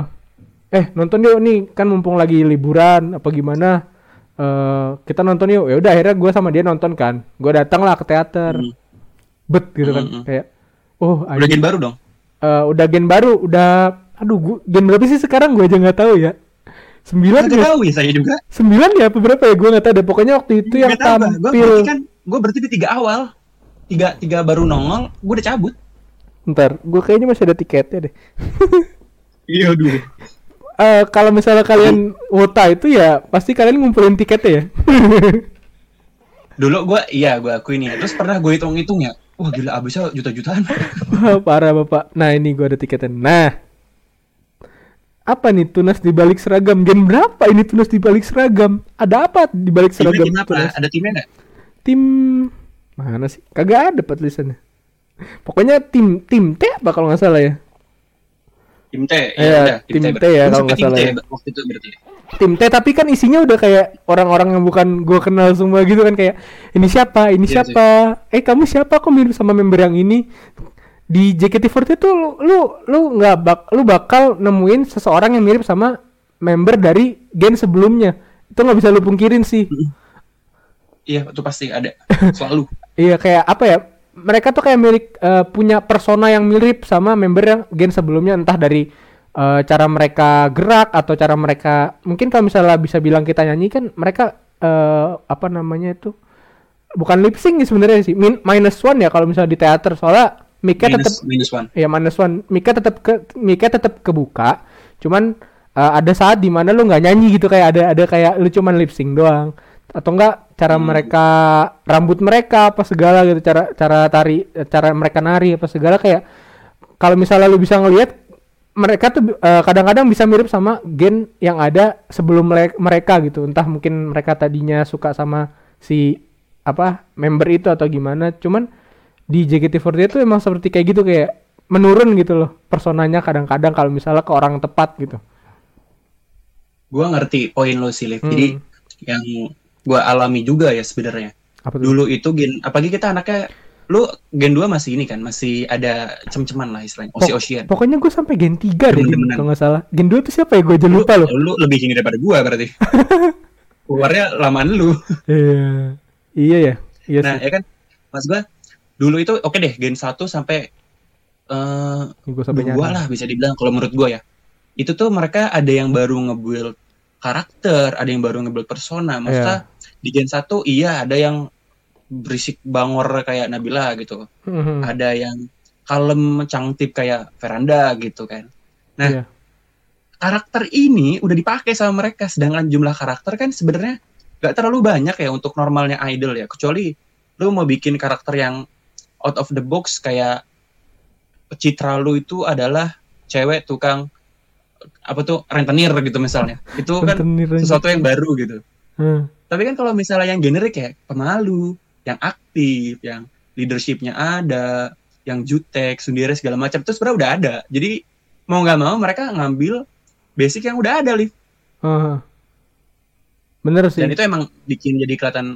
eh nonton yuk nih kan mumpung lagi liburan apa gimana eh kita nonton yuk. Ya udah akhirnya gue sama dia nonton kan. Gue datang lah ke teater. Hmm. bet gitu kan. Hmm, hmm. kayak oh udah anjing. gen baru dong? Eh, udah gen baru udah aduh gua, gen berapa sih sekarang? Gue aja nggak tahu ya. Sembilan ya? tahu ya saya juga. Sembilan ya apa berapa ya? Gue nggak tahu deh. Pokoknya waktu itu yang Bang. Gua tampil. berarti kan gue berarti di tiga awal. Tiga tiga baru nongol gue udah cabut ntar gue kayaknya masih ada tiketnya deh iya dulu Eh, kalau misalnya kalian wota itu ya pasti kalian ngumpulin tiketnya ya. dulu gue iya gue akuin ya terus pernah gue hitung hitung ya wah gila abisnya juta jutaan Wah, Parah bapak. Nah ini gua ada tiketnya. Nah, apa nih tunas di balik seragam? Gen berapa ini tunas di balik seragam? Ada apa di balik timnya seragam tim apa tunas? ada timnya nggak Tim mana sih? Kagak ada pak tulisannya. Pokoknya tim tim T apa kalau nggak salah ya? tim T ya Iya, udah, tim berarti. T ya, kalau nggak tim salah T ya. waktu itu berarti Tim T tapi kan isinya udah kayak orang-orang yang bukan gua kenal semua gitu kan kayak ini siapa? Ini Iya siapa? Eh kamu siapa? Kok mirip sama member yang ini? Di JKT48 tuh lu lu lu nggak bak lu bakal nemuin seseorang yang mirip sama member dari gen sebelumnya. Itu nggak bisa lu pungkirin sih. iya itu pasti ada selalu Iya kayak apa ya? Mereka tuh kayak milik eh, punya persona yang mirip sama member yang gen sebelumnya entah dari eh, cara mereka gerak atau cara mereka mungkin kalau misalnya bisa bilang kita nyanyi kan mereka eh, apa namanya itu bukan lip sync sebenarnya sih min- minus one ya kalau misalnya di teater. Soalnya mic-nya tetap minus one. ya minus one. Mic-nya tetap ke mic-nya tetap kebuka cuman eh, ada saat di mana lu nggak nyanyi gitu kayak ada ada kayak lu cuman lip sync doang. Atau enggak cara mereka rambut mereka apa segala gitu cara cara tari cara mereka nari apa segala kayak kalau misalnya lu bisa ngelihat mereka tuh eh, kadang-kadang bisa mirip sama gen yang ada sebelum mereka gitu. Entah mungkin mereka tadinya suka sama si apa member itu atau gimana. Cuman di JKT48 itu emang seperti kayak gitu kayak menurun gitu loh personanya kadang-kadang kalau misalnya ke orang tepat gitu. Gue ngerti poin lo sih Liv Hmm. jadi yang gue alami juga ya sebenarnya. Dulu itu gen apalagi kita anaknya lu gen 2 masih ini kan masih ada cem-ceman lah istilahnya Osi Ocean pokoknya gue sampai gen 3 deh kalau nggak salah. Gen 2 tuh siapa ya? Gue aja lu, lupa loh. lu lebih tinggi daripada gua berarti. Keluarnya lamaan lu. Iya. Iya ya? Iya nah sih. ya kan? Mas gua dulu itu oke deh gen 1 sampai eh gue sampai dua lah bisa dibilang kalau menurut gua ya. Itu tuh mereka ada yang baru nge-build karakter ada yang baru nge-build persona. Maksudnya di gen 1 iya ada yang berisik bangor kayak Nabila gitu. Mhm. ada yang kalem cangtip kayak Veranda gitu kan. Nah Iya. karakter ini udah dipakai sama mereka sedangkan jumlah karakter kan sebenarnya nggak terlalu banyak ya untuk normalnya idol ya. Kecuali lu mau bikin karakter yang out of the box kayak citra lu itu adalah cewek tukang apa tuh rentenir gitu misalnya. Itu kan sesuatu yang baru gitu Hmm. tapi kan kalau misalnya yang generik ya pemalu yang aktif yang leadershipnya ada yang jutek sendiri segala macam itu sebenarnya udah ada jadi mau nggak mau mereka ngambil basic yang udah ada Liv Heeh. bener sih dan itu emang bikin jadi kelihatan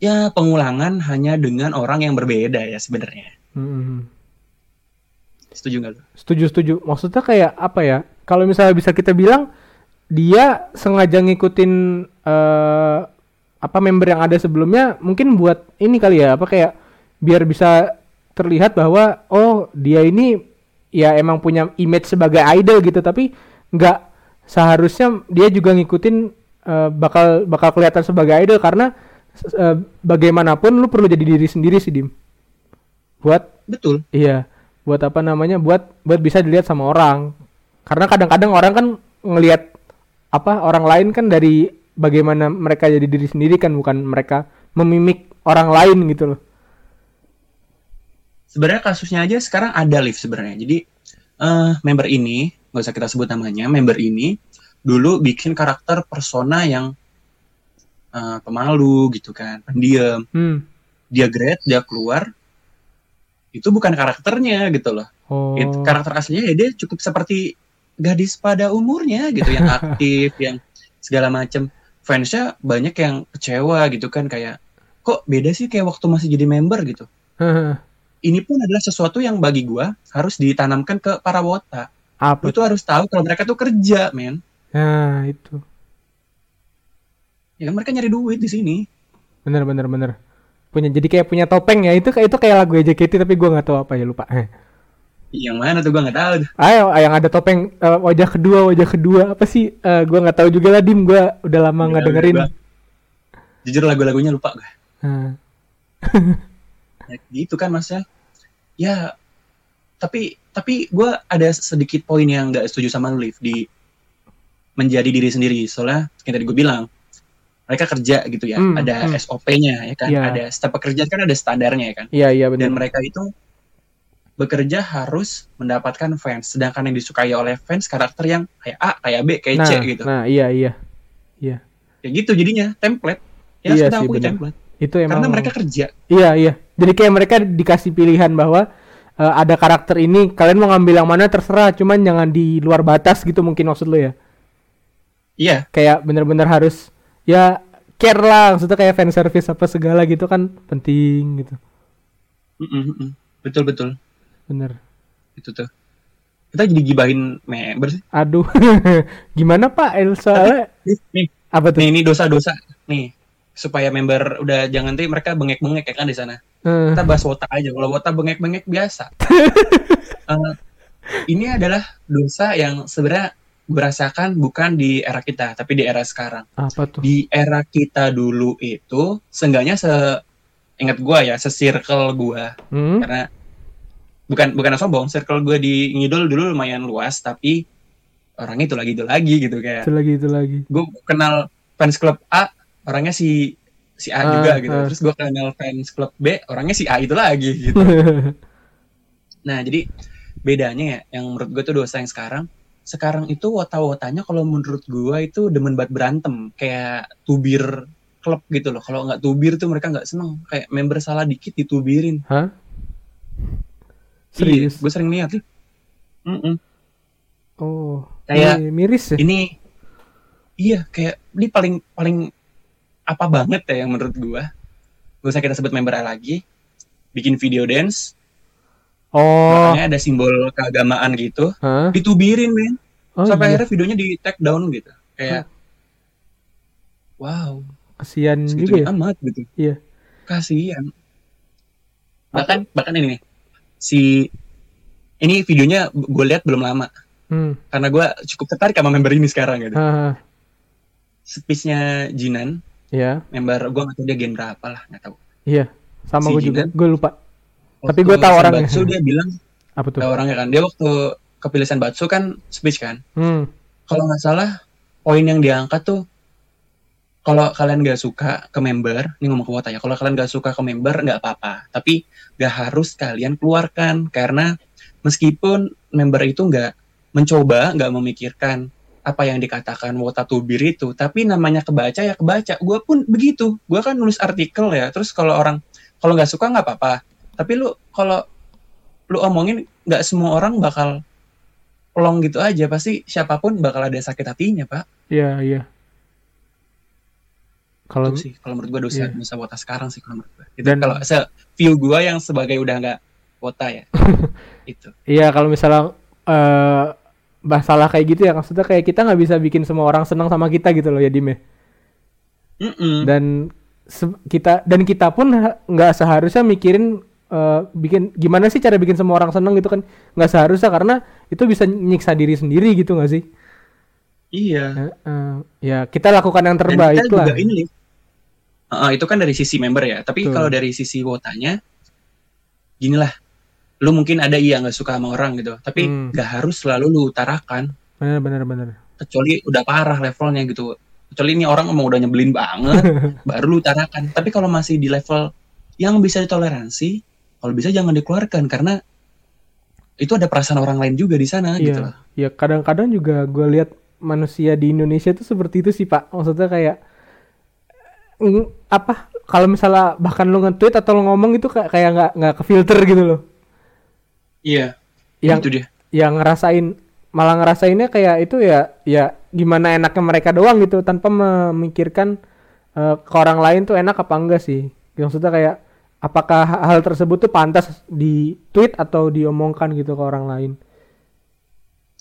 ya pengulangan hanya dengan orang yang berbeda ya sebenarnya Mhm. setuju nggak lu? setuju setuju maksudnya kayak apa ya kalau misalnya bisa kita bilang dia sengaja ngikutin eh apa member yang ada sebelumnya mungkin buat ini kali ya apa kayak biar bisa terlihat bahwa oh dia ini ya emang punya image sebagai idol gitu tapi nggak seharusnya dia juga ngikutin eh, bakal bakal kelihatan sebagai idol karena eh, bagaimanapun lu perlu jadi diri sendiri sih dim. Buat betul. Iya buat apa namanya buat buat bisa dilihat sama orang. Karena kadang-kadang orang kan ngelihat apa orang lain kan dari bagaimana mereka jadi diri sendiri kan bukan mereka memimik orang lain gitu loh. Sebenarnya kasusnya aja sekarang ada lift sebenarnya. Jadi eh, member ini nggak usah kita sebut namanya member ini dulu bikin karakter persona yang eh, pemalu gitu kan pendiam. Hmm. Dia grade dia keluar itu bukan karakternya gitu loh. Oh. Itu karakter aslinya ya dia cukup seperti gadis pada umurnya gitu yang aktif yang segala macem. Fansnya banyak yang kecewa gitu kan kayak kok beda sih kayak waktu masih jadi member? gitu. Ini pun adalah sesuatu yang bagi gua harus ditanamkan ke para wota. Apa? Tuh harus tahu kalau mereka tuh kerja men. Nah itu. Ya mereka nyari duit di sini. Bener bener bener. Punya jadi kayak punya topeng ya. Itu kayak itu kayak lagu JKT tapi gua nggak tahu apa ya lupa yang mana tuh? Gua nggak tahu ayo yang ada topeng eh, wajah kedua wajah kedua. Apa sih? Eh, gua nggak tahu juga lah dim. Gua udah lama nggak dengerin. udah, jujur lagu-lagunya lupa gua. Nah, ya, gitu kan masnya ya tapi tapi gue ada sedikit poin yang nggak setuju sama lu Liv di menjadi diri sendiri. Soalnya kayak tadi gue bilang mereka kerja gitu ya. Hmm, ada hmm. SOP-nya ya kan? Iya. ada setiap pekerjaan kan ada standarnya ya kan? Iya iya bener. Dan mereka itu bekerja harus mendapatkan fans sedangkan yang disukai oleh fans karakter yang kayak A kayak B kayak nah C gitu nah iya iya kayak gitu jadinya template ya Iya akui bener. template itu emang karena mereka kerja Iya iya. Jadi kayak mereka dikasih pilihan bahwa eh, ada karakter ini kalian mau ngambil yang mana terserah, cuman jangan di luar batas gitu mungkin maksud lo ya. iya Kayak bener-bener harus ya care lah, maksudnya kayak fan service apa segala gitu kan penting gitu. Mm-mm, mm-mm. betul betul Bener. itu tuh kita jadi gibahin member sih Aduh. Gimana Pak Elsa? nih, nih Apa tuh? Nih, ini dosa-dosa nih supaya member udah jangan nanti mereka bengek-bengek ya kan di sana. Eh, Kita bahas wota aja. Kalau wota bengek-bengek biasa. Eh, ini adalah dosa yang sebenarnya gue rasakan bukan di era kita, tapi di era sekarang. apa tuh? Di era kita dulu itu, seenggaknya se ingat gua ya, se-circle gua Hmm? karena bukan bukan sombong, circle gue di ngidol dulu lumayan luas, tapi orangnya itu lagi itu lagi gitu kayak Itu lagi itu lagi. gue kenal fans club A orangnya si si A Ah, juga gitu ah. terus gue kenal fans club B orangnya si A itu lagi gitu nah jadi bedanya ya yang menurut gue tuh dosa yang sekarang sekarang itu wota-wotanya kalau menurut gue itu demen banget berantem kayak tubir klub gitu loh kalau nggak tubir tuh mereka nggak seneng kayak member salah dikit ditubirin Hah? Iya Serius? gue sering lihat tuh Mm-mm. Oh. Kayak Iya, miris ya. ini iya kayak ini paling paling apa banget ya yang menurut gua gak usah kita sebut member A lagi bikin video dance Oh. makanya ada simbol keagamaan gitu Hah? ditubirin men Oh, sampai iya. akhirnya videonya di take down gitu kayak wow kasihan juga segitunya ya. amat gitu Iya. kasihan bahkan bahkan ini nih si ini videonya gue lihat belum lama Hmm. karena gua cukup tertarik sama member ini sekarang gitu speechnya Jinan ya. member gue nggak tahu dia gen berapa lah nggak tahu Iya. Sama Si gue juga. Gue lupa. Tapi gua tahu orangnya. Senbatsu dia bilang Apa tuh? tahu orangnya kan dia waktu kepilih Senbatsu kan speech kan Hmm. kalau nggak salah poin yang diangkat tuh kalau kalian nggak suka ke member ini ngomong ke Wota ya kalau kalian nggak suka ke member nggak apa-apa. Tapi nggak harus kalian keluarkan karena meskipun member itu nggak mencoba nggak memikirkan apa yang dikatakan Wota Tubir itu tapi namanya kebaca ya kebaca. Gue pun begitu. Gue kan nulis artikel ya terus kalau orang kalau nggak suka nggak apa-apa. Tapi lu kalau lu omongin nggak semua orang bakal plong gitu aja. Pasti siapa pun bakal ada sakit hatinya pak. Iya, iya. Kalau sih kalau menurut gue dosa iya. dosa wota sekarang sih kalau menurut gue itu Dan- kalau se view gue yang sebagai udah nggak wota ya itu iya kalau misalnya eh masalah kayak gitu ya maksudnya kayak kita nggak bisa bikin semua orang senang sama kita gitu loh ya Dim ya. Mm-mm. Dan se- kita dan kita pun nggak seharusnya mikirin eh, bikin gimana sih cara bikin semua orang seneng gitu kan nggak seharusnya karena itu bisa nyiksa diri sendiri gitu nggak sih Iya. Eh, eh, ya kita lakukan yang Dan terbaik kita lah juga ini. Uh, itu kan dari sisi member ya. Tapi Betul. kalau dari sisi wotanya, gini lah. Lu mungkin ada iya nggak suka sama orang gitu. Tapi Hmm. nggak harus selalu lu utarakan. bener bener bener Kecuali udah parah levelnya gitu. Kecuali ini orang emang udah nyebelin banget, baru lu utarakan. Tapi kalau masih di level yang bisa ditoleransi, kalau bisa jangan dikeluarkan karena itu ada perasaan orang lain juga di sana gitu. Iya, ya kadang-kadang juga gue lihat manusia di Indonesia itu seperti itu sih pak. Maksudnya kayak apa? Kalau misalnya bahkan lu nge-tweet atau lu ngomong itu kayak kayak nggak nggak ke filter gitu loh. Iya. Yang itu dia. yang ngerasain malah ngerasainnya kayak itu ya ya gimana enaknya mereka doang gitu tanpa memikirkan eh, ke orang lain tuh enak apa enggak sih. Maksudnya kayak apakah hal tersebut tuh pantas di tweet atau diomongkan gitu ke orang lain.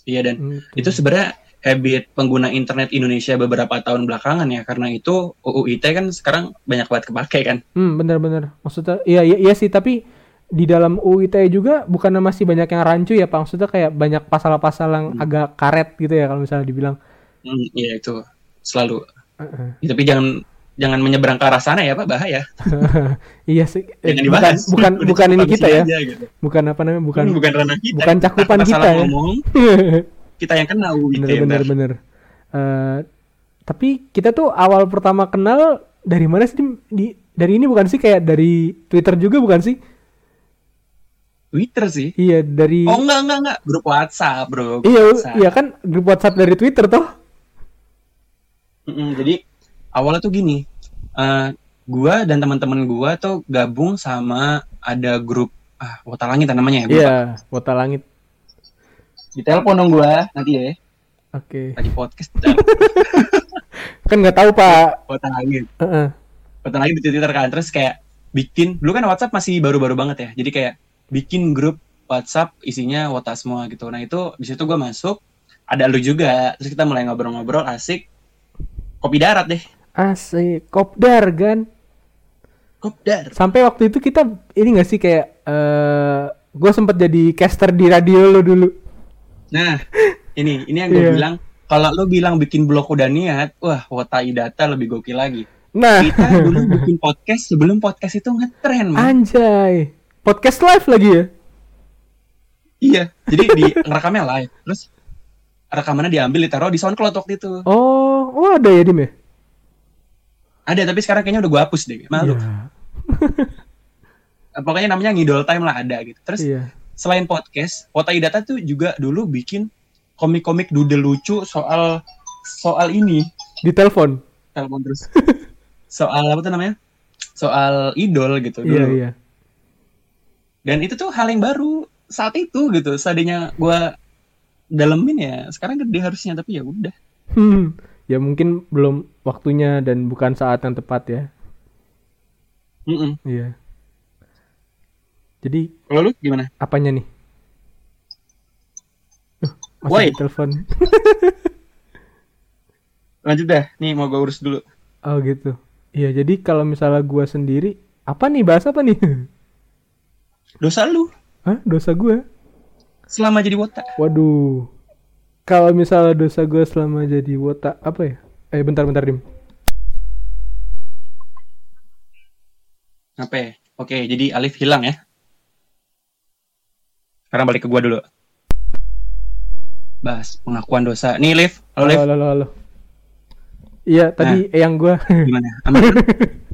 Iya dan Hmm, itu sebenarnya habit pengguna internet Indonesia beberapa tahun belakangan ya karena itu UU ITE kan sekarang banyak banget kepake kan Hmm, bener-bener. Maksudnya, iya, iya, iya sih, tapi di dalam UU ITE juga bukannya masih banyak yang rancu ya, Pak? Maksudnya kayak banyak pasal-pasal yang agak karet gitu ya, kalau misalnya dibilang. hmm, iya itu selalu Heeh. Ya, tapi jangan jangan menyeberang ke arah sana ya pak bahaya iya sih. Eh, jangan bukan, dibahas bukan, bukan cukup ini kita ya. aja, gitu. Bukan apa namanya, bukan. bukan bukan ranah kita bukan cakupan Kita ya. ngomong kita yang kena UU ITE bener, bener, ntar. bener. Eh, tapi kita tuh awal pertama kenal dari mana sih? Di, dari ini bukan sih kayak dari Twitter juga bukan sih? Twitter sih Iya, dari. oh enggak enggak enggak grup WhatsApp bro grup iya, WhatsApp. iya kan grup WhatsApp dari Twitter toh. Jadi awalnya tuh gini, eh gua dan teman-teman gua tuh gabung sama ada grup ah Wota Langit namanya ya. Iya, Wota Langit. Di telepon dong gua nanti ya. Oke. Lagi podcast Kan nggak tahu Pak. Wota Langit. Heeh. Wota Langit di Twitter kan terus kayak bikin dulu kan WhatsApp masih baru-baru banget ya. Jadi kayak bikin grup WhatsApp isinya Wota semua gitu. Nah, itu di situ gua masuk ada lu juga. Terus kita mulai ngobrol-ngobrol asik. Kopi darat deh. Asik, kopdar kan. Kopdar. Sampai waktu itu kita ini nggak sih kayak eh gue sempet jadi caster di radio lo dulu. Nah, ini ini yang gue Iya. bilang. Kalau lo bilang bikin blog udah niat, wah Wota Idata lebih gokil lagi. Nah, Kita dulu bikin podcast sebelum podcast itu ngetren, man. anjay. Podcast live lagi ya? Iya. Jadi di ngerekamnya live, terus rekamannya diambil ditaruh di SoundCloud waktu itu. Oh, oh ada ya Dim ya? Ada tapi sekarang kayaknya udah gue hapus deh. Malu. Iya. Pokoknya namanya ngidol time lah ada gitu. Terus Iya. Selain podcast, Wota Idata tuh juga dulu bikin komik-komik doodle lucu soal soal ini. Di telepon. Telepon terus. soal apa tuh namanya? Soal idol gitu dulu. Iya, iya. Dan itu tuh hal yang baru saat itu gitu. Seadanya gua dalemin ya, sekarang gede harusnya tapi ya udah. Hmm. Ya mungkin belum waktunya dan bukan saat yang tepat ya. Iya. Jadi Kalau lu gimana? apanya nih? Uh, masih telepon. Lanjut dah. Nih mau gua urus dulu. Oh gitu. Iya, jadi kalau misalnya gua sendiri, apa nih bahasa apa nih? Dosa lu Hah? Dosa gua? selama jadi wota. Waduh. Kalau misalnya dosa gua selama jadi wota, apa ya? Eh, bentar-bentar, Dim. Apa ya? Oke, jadi Alif hilang ya. Sekarang balik ke gua dulu. Bahas pengakuan dosa. Nih, Liv. Halo, Liv. Halo, halo, halo. Iya, tadi yang gua Gimana? Aman?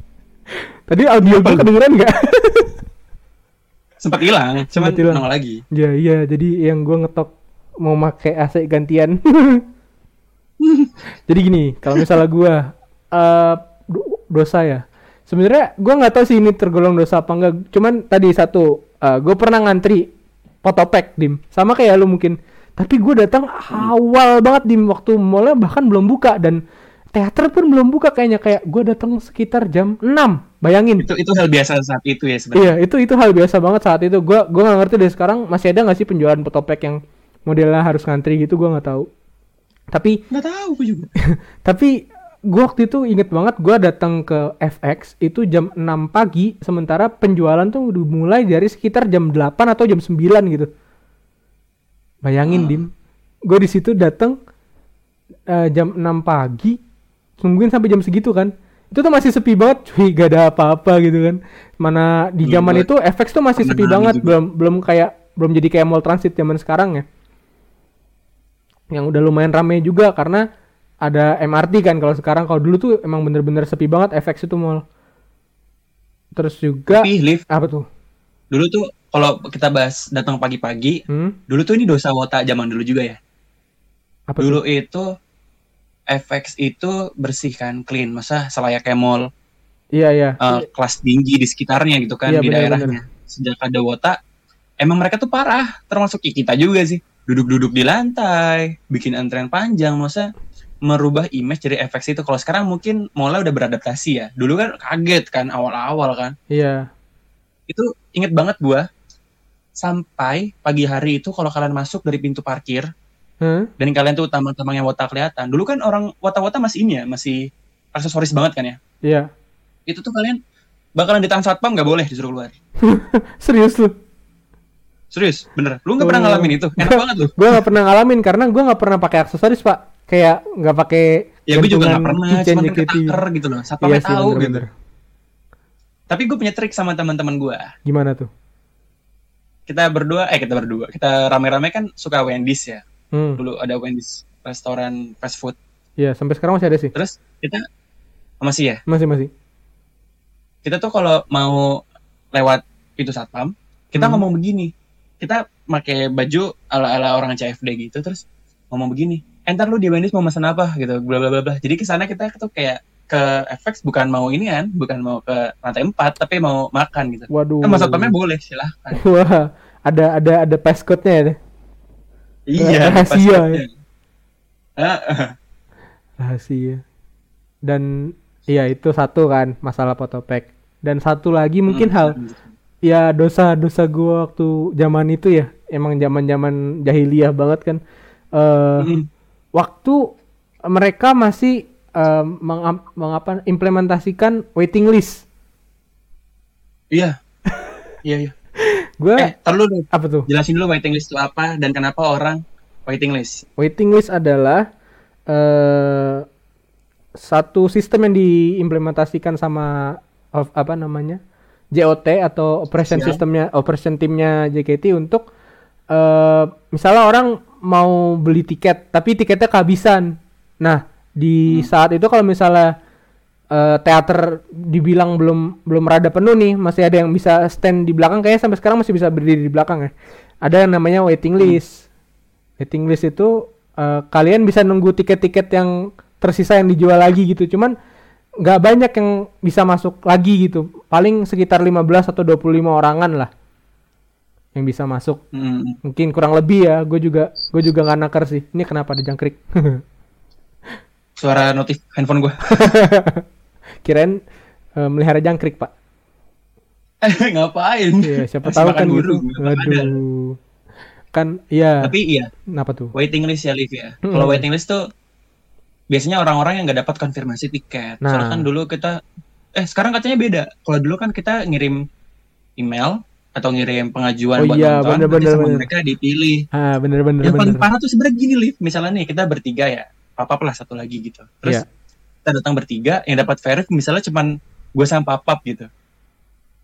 tadi audio gua kedengeran nggak? Sempat hilang, cuman Sempet hilang. lagi. Ya, iya, jadi yang gua ngetok mau make AC gantian. jadi gini, kalau misalnya gua eh do- dosa ya. Sebenarnya gua nggak tahu sih ini tergolong dosa apa enggak. Cuman tadi satu, eh gue pernah ngantri fotopack dim, sama kayak lu mungkin. Tapi gue datang awal banget dim waktu mallnya bahkan belum buka dan teater pun belum buka kayaknya kayak gue datang sekitar jam 6 bayangin Itu itu hal biasa saat itu ya sebenarnya. Iya, itu itu hal biasa banget saat itu. Gua gua nggak ngerti deh sekarang masih ada nggak sih penjualan fotopack yang modelnya harus ngantri gitu gua nggak tahu. Tapi Nggak tahu juga. tapi gua waktu itu inget banget gua datang ke FX itu jam 6 pagi sementara penjualan tuh udah mulai dari sekitar jam 8 atau jam 9 gitu. Bayangin Ah. Dim. Gue di situ datang eh, jam 6 pagi nungguin sampai jam segitu kan. Itu tuh masih sepi banget, cuy, gak ada apa-apa gitu kan. Mana di Belum zaman itu FX tuh masih sepi banget, juga. belum belum kayak belum jadi kayak mall transit zaman sekarang ya. Yang udah lumayan rame juga karena ada MRT kan kalau sekarang kalau dulu tuh emang bener-bener sepi banget FX itu mall. Terus juga Tapi lift apa tuh? dulu tuh kalau kita bahas datang pagi-pagi, Hmm? dulu tuh ini dosa wota zaman dulu juga ya. Apa dulu tuh? itu FX itu bersihkan clean, masa selayaknya mall Iya iya. eh, kelas tinggi di sekitarnya gitu kan Iya, di benar, daerahnya. Sejak ada wota, emang mereka tuh parah, termasuk kita juga sih. Duduk-duduk di lantai, bikin antrean panjang, masa merubah image dari FX itu. Kalau sekarang mungkin mallnya udah beradaptasi ya. Dulu kan kaget kan awal-awal kan. Iya. Itu inget banget gua sampai pagi hari itu kalau kalian masuk dari pintu parkir Hah? dan kalian tuh taman-taman yang wota kelihatan. Dulu kan orang wota-wota masih ini ya, masih aksesoris banget kan ya. Iya. Itu tuh kalian bakalan ditahan satpam nggak boleh disuruh keluar. Serius lu? Serius, bener. Lu nggak pernah Oh. ngalamin itu? Enak banget lu. Gue nggak pernah ngalamin karena gue nggak pernah pakai aksesoris pak. Kayak nggak pakai. Ya gue juga nggak pernah, cuma kan ketaker gitu loh. Iya Satpamnya sih tahu gitu. bener-bener. Tapi gue punya trik sama teman-teman gue. Gimana tuh? Kita berdua, eh kita berdua, kita rame-rame kan suka Wendy's ya. Hmm. Dulu ada Wendy's restoran fast food. Iya sampai sekarang masih ada sih. Terus kita masih ya. Masih masih. Kita tuh kalau mau lewat pintu satpam, kita Hmm. ngomong begini. Kita pakai baju ala-ala orang CFD gitu, terus ngomong begini. Entar lu di Wendy's mau pesan apa gitu, bla bla bla bla. Jadi ke sana kita tuh kayak ke FX bukan mau ini kan, bukan mau ke lantai 4 tapi mau makan gitu. Waduh. Kan mas satpamnya boleh silahkan. Wah ada ada ada passcode-nya ya. deh. Iya, Rahasia. Ah, ah. Rahasia. Dan iya itu satu kan masalah fotopack. Dan satu lagi mungkin Hmm. hal ya dosa-dosa gua waktu zaman itu ya emang zaman-zaman jahiliyah banget kan. Eh Hmm. waktu mereka masih eh, mengam- mengapa implementasikan waiting list. Iya. Iya, iya. Gue Eh, dulu apa tuh? Jelasin dulu waiting list itu apa dan kenapa orang waiting list. Waiting list adalah eh satu sistem yang diimplementasikan sama of, apa namanya JOT atau operation Siap. sistemnya operation timnya JKT untuk eh misalnya orang mau beli tiket tapi tiketnya kehabisan. Nah di saat itu kalau misalnya eh, teater dibilang belum belum rada penuh nih masih ada yang bisa stand di belakang kayaknya sampai sekarang masih bisa berdiri di belakang ya. Ada yang namanya waiting list. Waiting list itu eh, kalian bisa nunggu tiket-tiket yang tersisa yang dijual lagi gitu. Cuman nggak banyak yang bisa masuk lagi gitu. Paling sekitar 15 atau 25 orangan lah yang bisa masuk. Hmm. Mungkin kurang lebih ya. Gue juga gue juga nggak nakar sih. Ini kenapa ada jangkrik? Suara notif handphone gua. Kirain eh, melihara jangkrik pak. Ngapain? Iya siapa Masih tahu kan gitu. burung, nggak ada. Kan iya. Tapi iya, Kenapa tuh? waiting list ya Liv ya. Hmm. Kalau waiting list tuh biasanya orang-orang yang nggak dapat konfirmasi tiket. Nah. Soalnya kan dulu kita eh sekarang katanya beda. Kalau dulu kan kita ngirim email atau ngirim pengajuan Oh buat iya, nonton, bener, bener, sama bener. mereka dipilih. Ah bener bener Yang paling parah tuh sebenarnya gini Liv, misalnya nih kita bertiga ya, papap lah satu lagi gitu. Terus Iya. kita datang bertiga, yang dapat verif misalnya cuman gue sama papap gitu.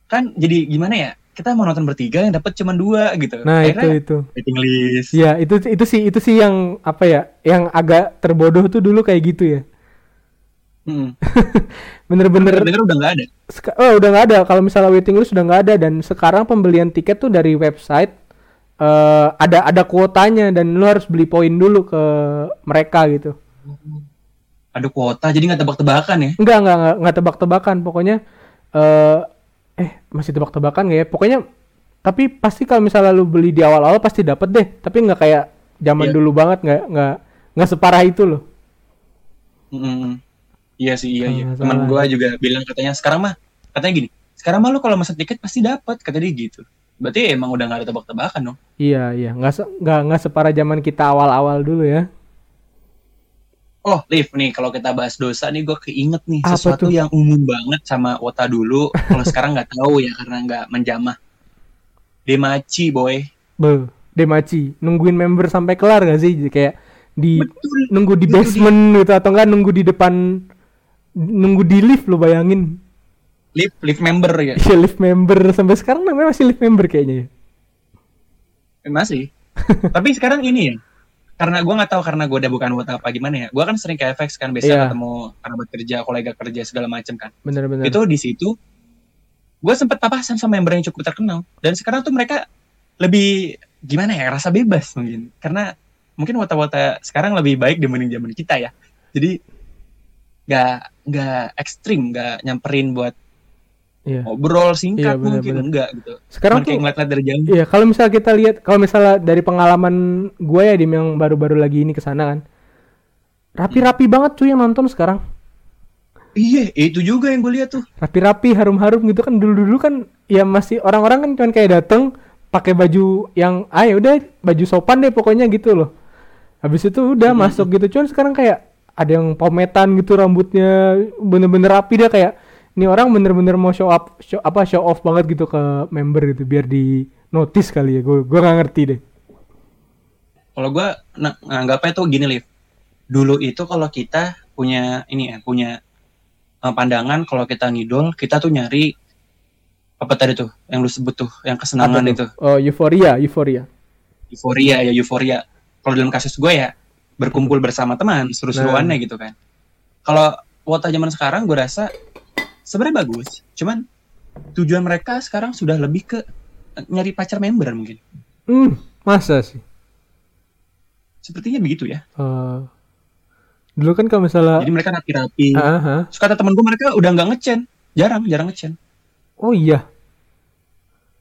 Kan jadi gimana ya? Kita mau nonton bertiga yang dapat cuman dua gitu. Nah itu Akhirnya itu. waiting list. Iya itu itu sih itu sih yang apa ya? Yang agak terbodoh tuh dulu kayak gitu ya. Hmm. Bener-bener Dengar udah nggak ada. Oh udah nggak ada kalau misalnya waiting list sudah nggak ada dan sekarang pembelian tiket tuh dari website eh ada ada kuotanya dan lu harus beli poin dulu ke mereka gitu Ada kuota, jadi nggak tebak-tebakan ya. enggak enggak enggak, enggak tebak-tebakan pokoknya eh eh masih tebak-tebakan nggak ya pokoknya tapi pasti kalau misalnya lu beli di awal-awal pasti dapet deh tapi nggak kayak zaman Iya. dulu banget nggak nggak nggak separah itu loh Mm-mm. Iya sih, iya iya. Teman gua juga bilang katanya sekarang mah katanya gini. Sekarang mah lu kalau mesen tiket pasti dapat, kata dia gitu. Berarti emang udah nggak ada tebak-tebakan dong. iya iya nggak se- nggak nggak separah zaman kita awal-awal dulu ya Oh, Liv nih kalau kita bahas dosa nih gue keinget nih Apa sesuatu tuh? yang umum banget sama Wota dulu. Kalau sekarang nggak tahu ya karena nggak menjamah. Demaci boy. Be, Demaci, nungguin member sampai kelar gak sih? Jadi Kayak di Betul. nunggu di basement gitu atau enggak nunggu di depan nunggu di lift lo bayangin. Liv, liv member ya. Iya lift member sampai sekarang namanya masih lift member kayaknya ya. Masih. Tapi sekarang ini ya. Karena gue nggak tahu karena gue udah bukan Wota apa gimana ya. Gue kan sering ke FX kan biasa Iya. ketemu kerabat kerja, kolega kerja segala macem kan. Bener-bener. itu di situ gue sempet papasan sama member yang cukup terkenal dan sekarang tuh mereka lebih gimana ya rasa bebas mungkin karena mungkin wata-wata sekarang lebih baik dibanding zaman kita ya jadi nggak nggak ekstrim nggak nyamperin buat Iya. ngobrol singkat Iya, bener, mungkin bener. enggak gitu Sekarang kayak tuh ngeliat-ngeliat dari jauh Iya, kalau misalnya kita lihat, kalau misalnya dari pengalaman gue ya, Dim, yang baru-baru lagi ini ke sana kan, rapi-rapi banget cuy yang nonton sekarang. iya itu juga yang gue lihat tuh Rapi-rapi, harum-harum gitu kan. Dulu-dulu kan, ya masih orang-orang kan cuman kayak dateng pakai baju yang, ah ya udah baju sopan deh pokoknya gitu loh. Habis itu udah masuk gitu. Cuman sekarang kayak ada yang pometan gitu rambutnya, bener-bener rapi dia kayak ini orang bener-bener mau show up, show, apa show off banget gitu ke member gitu biar di notice kali ya. Gue gue nggak ngerti deh. kalau gue nganggapnya tuh gini Liv dulu itu kalau kita punya ini ya punya eh, pandangan kalau kita ngidol kita tuh nyari apa tadi tuh yang lu sebut tuh yang kesenangan itu? Oh, euforia, euforia. euforia ya euforia kalau dalam kasus gue ya berkumpul bersama teman seru-seruannya gitu kan kalau wota zaman sekarang gue rasa sebenarnya bagus cuman tujuan mereka sekarang sudah lebih ke eh, nyari pacar member mungkin. Hmm, masa sih? sepertinya begitu ya. Eh, dulu kan kalau misalnya jadi mereka rapi-rapi. Ah. Terus kata temen gue mereka udah nggak ngecen. Jarang jarang ngecen. Oh iya,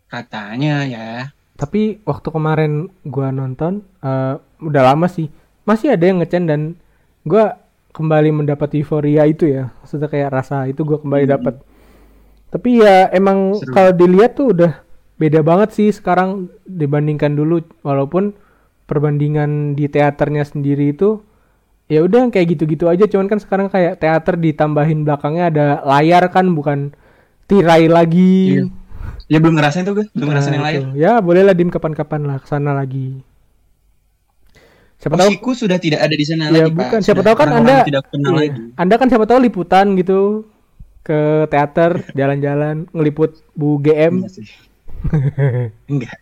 katanya ya. Tapi waktu kemarin gua nonton eh, udah lama sih. Masih ada yang ngecen dan gua kembali mendapat euforia itu ya. Maksudnya kayak rasa itu gua kembali Hmm. dapat. Tapi ya emang kalau dilihat tuh udah beda banget sih sekarang dibandingkan dulu walaupun perbandingan di teaternya sendiri itu ya udah kayak gitu-gitu aja cuman kan sekarang kayak teater ditambahin belakangnya ada layar kan bukan tirai lagi. Iya. ya belum ngerasain tuh gue belum ngerasain yang Nah, lain itu. Ya bolehlah dim kapan-kapan lah ke sana lagi. Siapa tahu sudah tidak ada di sana ya lagi Pak. bukan siapa Sudah tahu kan anda tidak kenal iya. lagi anda kan siapa tahu liputan gitu ke teater jalan-jalan ngeliput Bu GM Enggak sih. enggak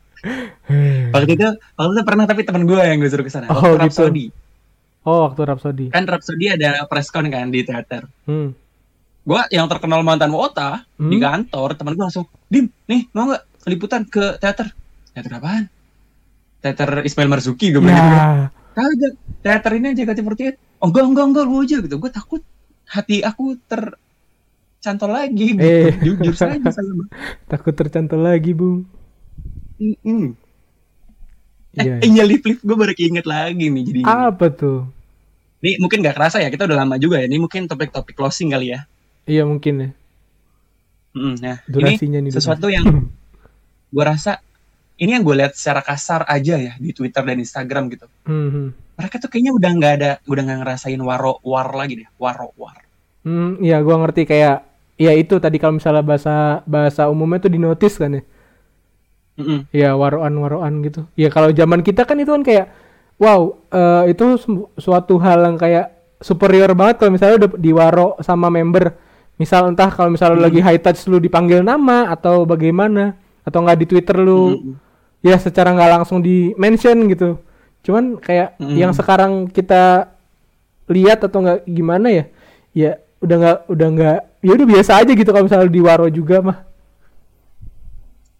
waktu itu waktu itu pernah tapi teman gue yang gue suruh ke sana Oh, waktu gitu. Rhapsody oh waktu Rhapsody kan Rhapsody ada preskon kan di teater hmm. gue yang terkenal mantan wota Hmm. di kantor teman gue langsung dim nih mau nggak liputan ke teater teater apaan teater Ismail Marzuki gue bilang gitu. Kagak teater ini aja JKT48 oh enggak enggak enggak lu aja gitu. Gue takut hati aku tercantol lagi gitu Eh. jujur saja Bang. takut tercantol lagi bung Mm-mm. eh, iya iya. Lip lip gue baru keinget lagi nih jadi apa tuh? Ini mungkin nggak kerasa ya kita udah lama juga ya. Ini mungkin topik-topik closing kali ya. Iya mungkin ya. Mm, nah durasinya ini nih sesuatu yang gue rasa ini yang gue lihat secara kasar aja ya di Twitter dan Instagram gitu Hmm, hmm. mereka tuh kayaknya udah nggak ada udah nggak ngerasain waro war lagi deh waro war Hmm, iya gua ngerti kayak ya itu tadi kalau misalnya bahasa bahasa umumnya tuh di notice kan ya Mm-mm. Ya waroan-waroan gitu. Ya kalau zaman kita kan itu kan kayak wow eh, itu su- suatu hal yang kayak superior banget kalau misalnya udah diwaro sama member. Misal entah kalau misalnya lu lagi high touch lu dipanggil nama atau bagaimana atau nggak di Twitter lu Mm-mm. Ya secara nggak langsung di mention gitu. Cuman kayak Mm. yang sekarang kita lihat atau nggak gimana ya? Ya udah nggak udah nggak ya udah biasa aja gitu kalau misalnya diwaro juga mah.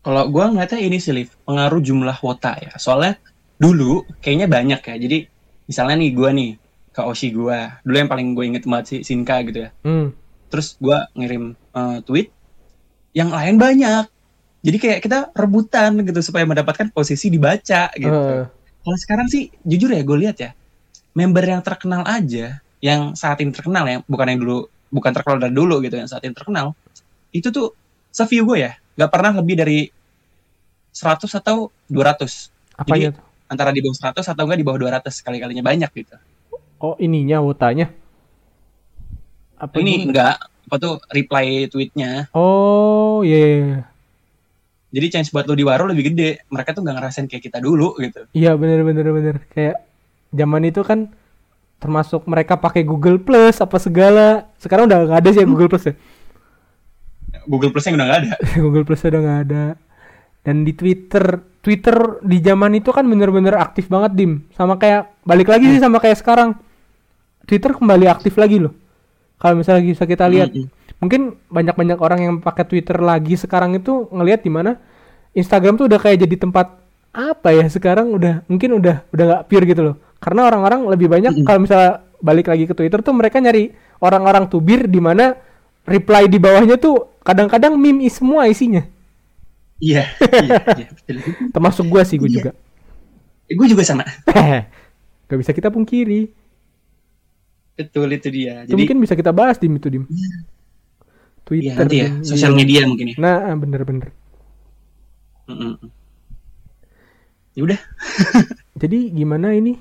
Kalau gua ngeliatnya ini sih, Liv, pengaruh jumlah wota ya. Soalnya dulu kayaknya banyak ya. Jadi misalnya nih gua nih ke Oshi gua, dulu yang paling gue inget banget sih Sinka gitu ya. Hmm. Terus gua ngirim eh, tweet, yang lain banyak. Jadi kayak kita rebutan gitu supaya mendapatkan posisi dibaca gitu. Eh, Kalau sekarang sih jujur ya gue lihat ya, member yang terkenal aja, yang saat ini terkenal ya, bukan yang dulu, bukan terkenal dari dulu gitu, yang saat ini terkenal, itu tuh se-view gue ya, nggak pernah lebih dari 100 atau 200. apanya Jadi- tuh? Antara di bawah 100 atau enggak di bawah 200 sekali-kalinya banyak gitu. Oh ininya wotanya. Apa ini gimana? enggak apa tuh reply tweetnya. Oh iya. iya, iya. Jadi chance buat lu di waro lebih gede. Mereka tuh nggak ngerasain kayak kita dulu gitu. Iya bener bener bener kayak zaman itu kan termasuk mereka pakai Google Plus apa segala. Sekarang udah nggak ada sih ya Google Plus ya. Google Plus-nya udah nggak ada. Google Plus udah nggak ada. Dan di Twitter, Twitter di zaman itu kan bener-bener aktif banget dim. Sama kayak balik lagi sih sama kayak sekarang. Twitter kembali aktif lagi loh. Kalau misalnya bisa kita lihat, Mm-mm. Mungkin banyak-banyak orang yang pakai Twitter lagi sekarang itu ngelihat di mana Instagram tuh udah kayak jadi tempat apa ya sekarang udah mungkin udah udah nggak pure gitu loh. Karena orang-orang lebih banyak Mm-mm. kalau misalnya balik lagi ke Twitter tuh mereka nyari orang-orang tubir di mana reply di bawahnya tuh kadang-kadang meme semua isinya. Iya, iya, iya. betul. Termasuk gua sih, gua Iya. juga. Gue juga sama. Gak bisa kita pungkiri. Betul itu dia. Itu Jadi mungkin bisa kita bahas dim itu dim. Iya. Twitter. ya nanti ya, Dim. sosial Iya. media mungkin ya. Nah, bener-bener. Mm-mm. Ya udah, Jadi gimana ini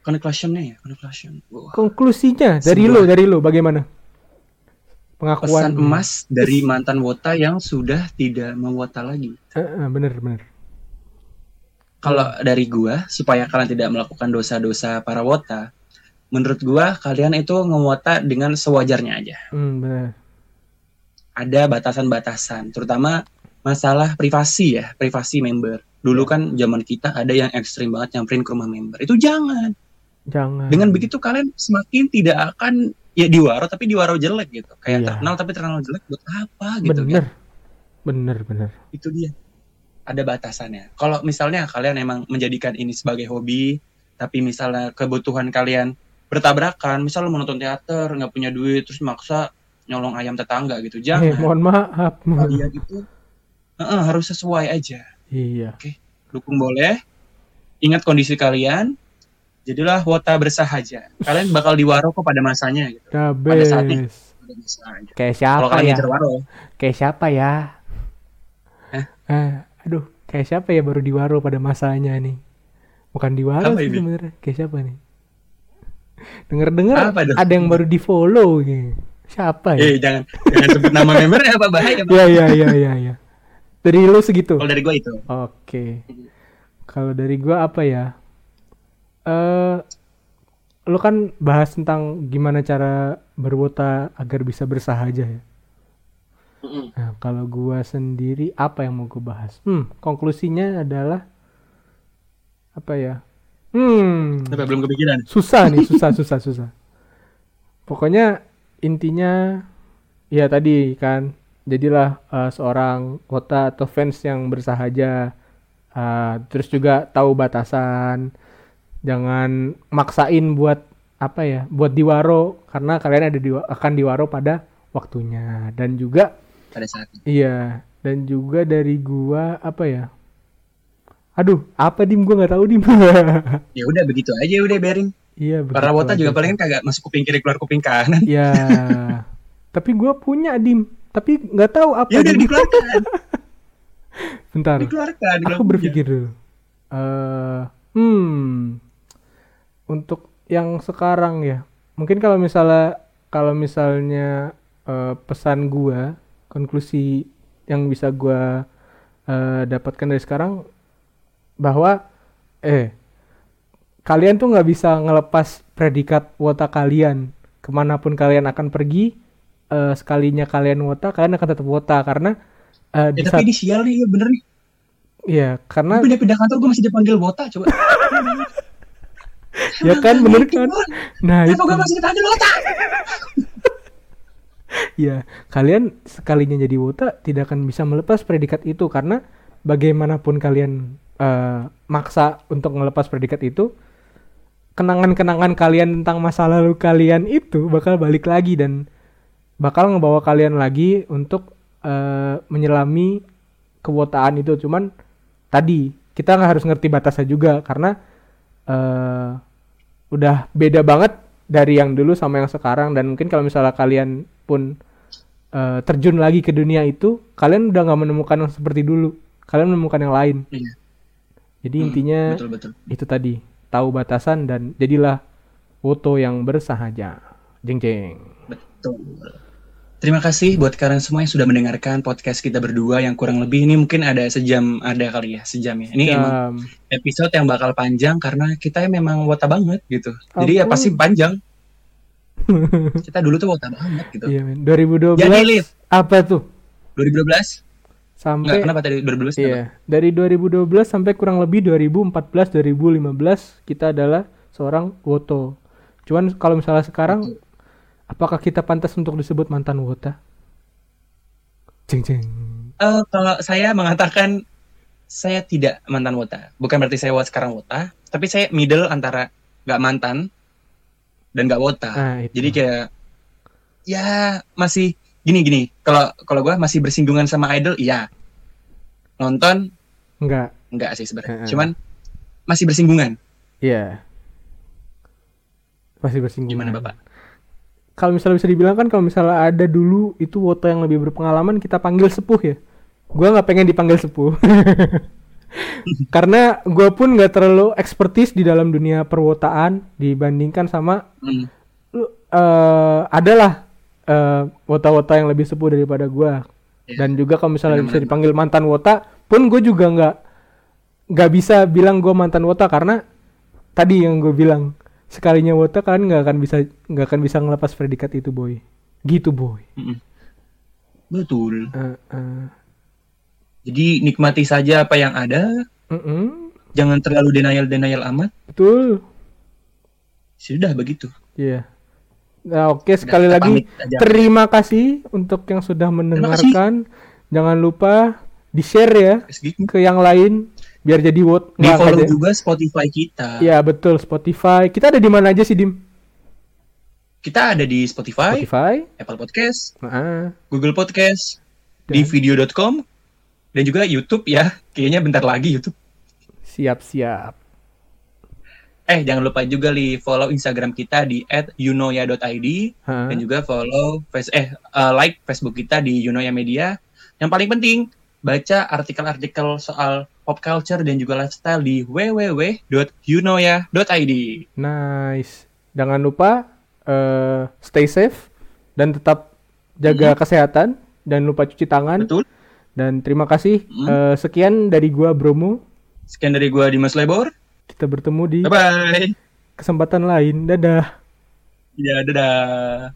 conclusionnya ya, conclusion. Wah. konklusinya dari Sebuah- lo, dari lo bagaimana? Pengakuan Pesan emas dari mantan wota yang sudah tidak mewota lagi. Eh, eh, bener bener. Kalau dari gua supaya kalian tidak melakukan dosa-dosa para wota, menurut gua kalian itu ngewota dengan sewajarnya aja. Hmm, bener. Ada batasan-batasan, terutama masalah privasi ya, privasi member. Dulu kan zaman kita ada yang ekstrim banget nyamperin ke rumah member. Itu jangan. Jangan. Dengan begitu kalian semakin tidak akan ya diwaro tapi diwaro jelek gitu. Kayak Iya. terkenal tapi terkenal jelek buat apa gitu. bener. kan. Bener bener. Itu dia. Ada batasannya. Kalau misalnya kalian emang menjadikan ini sebagai hobi, tapi misalnya kebutuhan kalian bertabrakan, misal lu mau nonton teater, nggak punya duit, terus maksa nyolong ayam tetangga gitu. Eh, Jangan. mohon maaf. Kalian itu eh, harus sesuai aja. iya. Dukung boleh. Ingat kondisi kalian. Jadilah wota bersahaja. Kalian bakal diwaro kok pada masanya gitu. The Pada. Pada masanya. Kayak Kalau siapa kalian ya? waro, Kayak siapa ya? Hah? Eh, aduh, kayak siapa ya baru diwaro pada masanya nih? Bukan diwaro sih sebenarnya. Kayak siapa nih? Dengar-dengar ada yang baru di follow gitu. Siapa ya? eh jangan jangan sebut nama membernya apa bahaya. Iya iya iya iya iya. Dari lu segitu. Kalau dari gua itu. Oke. Kalau dari gua apa ya? Eh lu kan bahas tentang gimana cara berwota agar bisa bersahaja ya. Nah, kalau gua sendiri apa yang mau gua bahas? Hmm, konklusinya adalah apa ya? Hmm, Sampai belum kepikiran. susah nih, susah, susah, susah. Pokoknya intinya ya tadi kan, jadilah eh, seorang kota atau fans yang bersahaja. Eh, terus juga tahu batasan, jangan maksain buat apa ya, buat diwaro karena kalian ada di, akan diwaro pada waktunya dan juga Pada saat. Iya, dan juga dari gua apa ya? Aduh, apa dim gua nggak tahu dim. Ya udah begitu aja udah biarin. iya, Para begitu juga paling kagak masuk kuping kiri keluar kuping kanan. Ya. tapi gua punya dim, tapi nggak tahu apa. Ya udah dikeluarkan, Bentar, dikeluarkan. aku berpikir dulu. Eh, hmm, untuk yang sekarang ya, mungkin kalau misalnya kalau misalnya eh, pesan gua, konklusi yang bisa gua eh, dapatkan dari sekarang bahwa eh kalian tuh nggak bisa ngelepas predikat wota kalian ke mana pun kalian akan pergi eh, sekalinya kalian wota kalian akan tetap wota karena eh, di Ya, saat tapi ini sial nih, ya bener nih. ya karena Pindah-pindah kantor gue masih dipanggil wota coba. ya kan bener kan nah itu gue masih dipanggil wota? ya kalian sekalinya jadi wota tidak akan bisa melepas predikat itu karena bagaimanapun kalian eh, maksa untuk melepas predikat itu kenangan-kenangan kalian tentang masa lalu kalian itu bakal balik lagi dan bakal ngebawa kalian lagi untuk eh, menyelami kewotaan itu. Cuman tadi kita nggak harus ngerti batasnya juga karena eh udah beda banget dari yang dulu sama yang sekarang. Dan mungkin kalau misalnya kalian pun eh, terjun lagi ke dunia itu kalian udah nggak menemukan yang seperti dulu. Kalian menemukan yang lain. Iya. Jadi Hmm, intinya Betul betul. itu tadi tahu batasan dan jadilah foto yang bersahaja. Jeng jeng. Betul. Terima kasih buat kalian semua yang sudah mendengarkan podcast kita berdua yang kurang lebih ini mungkin ada sejam ada kali ya sejam ya. Ini emang Jam. episode yang bakal panjang karena kita memang wota banget gitu. Jadi ya Ampun. pasti panjang. kita dulu tuh wota banget gitu. Iya men. 2012 Jadi apa tuh? 2012 Sampai kenapa tadi 2012? kenapa? Iya, dari 2012 sampai kurang lebih 2014 2015 kita adalah seorang woto. Cuman kalau misalnya sekarang apakah kita pantas untuk disebut mantan wota? Jeng jeng. Eh, kalau saya mengatakan saya tidak mantan wota. Bukan berarti saya sekarang wota, tapi saya middle antara nggak mantan dan nggak wota. Nah, itu. Jadi kayak ya masih gini gini. Kalau kalau gue masih bersinggungan sama idol, iya. Nonton enggak. enggak sih sebenarnya. Heeh. Cuman masih bersinggungan. Iya. Pasti bersinggungan. Gimana Bapak? Kalau misalnya bisa dibilang kan kalau misalnya ada dulu itu wota yang lebih berpengalaman kita panggil sepuh ya. Gua nggak pengen dipanggil sepuh. Karena gua pun nggak terlalu ekspertis di dalam dunia perwotaan dibandingkan sama lu eh adalah eh wota-wota yang lebih sepuh daripada gua. Iya. Dan juga kalau misalnya bisa Benar-benar. dipanggil mantan wota, pun gue juga nggak nggak bisa bilang gua mantan wota karena tadi yang gue bilang sekalinya wota kalian nggak akan bisa nggak akan bisa ngelepas predikat itu boy. Gitu boy. Mm-mm. Betul. Eh, eh. Jadi nikmati saja apa yang ada. Mm-mm. Jangan terlalu denial denial amat. Betul. Sudah begitu. Iya. Nah, oke sekali kita lagi terima kasih untuk yang sudah mendengarkan. Jangan lupa di-share ya Gitu. ke yang lain biar jadi vote Di follow aja. juga Spotify kita. Ya betul Spotify. Kita ada di mana aja sih Dim? Kita ada di Spotify, Spotify. Apple Podcast, Nah, Google Podcast, di Dan? video.com, dan juga YouTube ya. Kayaknya bentar lagi YouTube. siap-siap. Eh, jangan lupa juga li follow Instagram kita di @yunoya.id Hah? dan juga follow face eh eh, like Facebook kita di Yunoya Media. Yang paling penting, baca artikel-artikel soal pop culture dan juga lifestyle di www.yunoya.id. Nice. Jangan lupa eh, stay safe dan tetap jaga kesehatan dan lupa cuci tangan. Betul. Dan terima kasih. Hmm. Eh, sekian dari gua Bromo. Sekian dari gua Dimas Lebor. Kita bertemu di Bye bye. kesempatan lain. Dadah. Ya, dadah.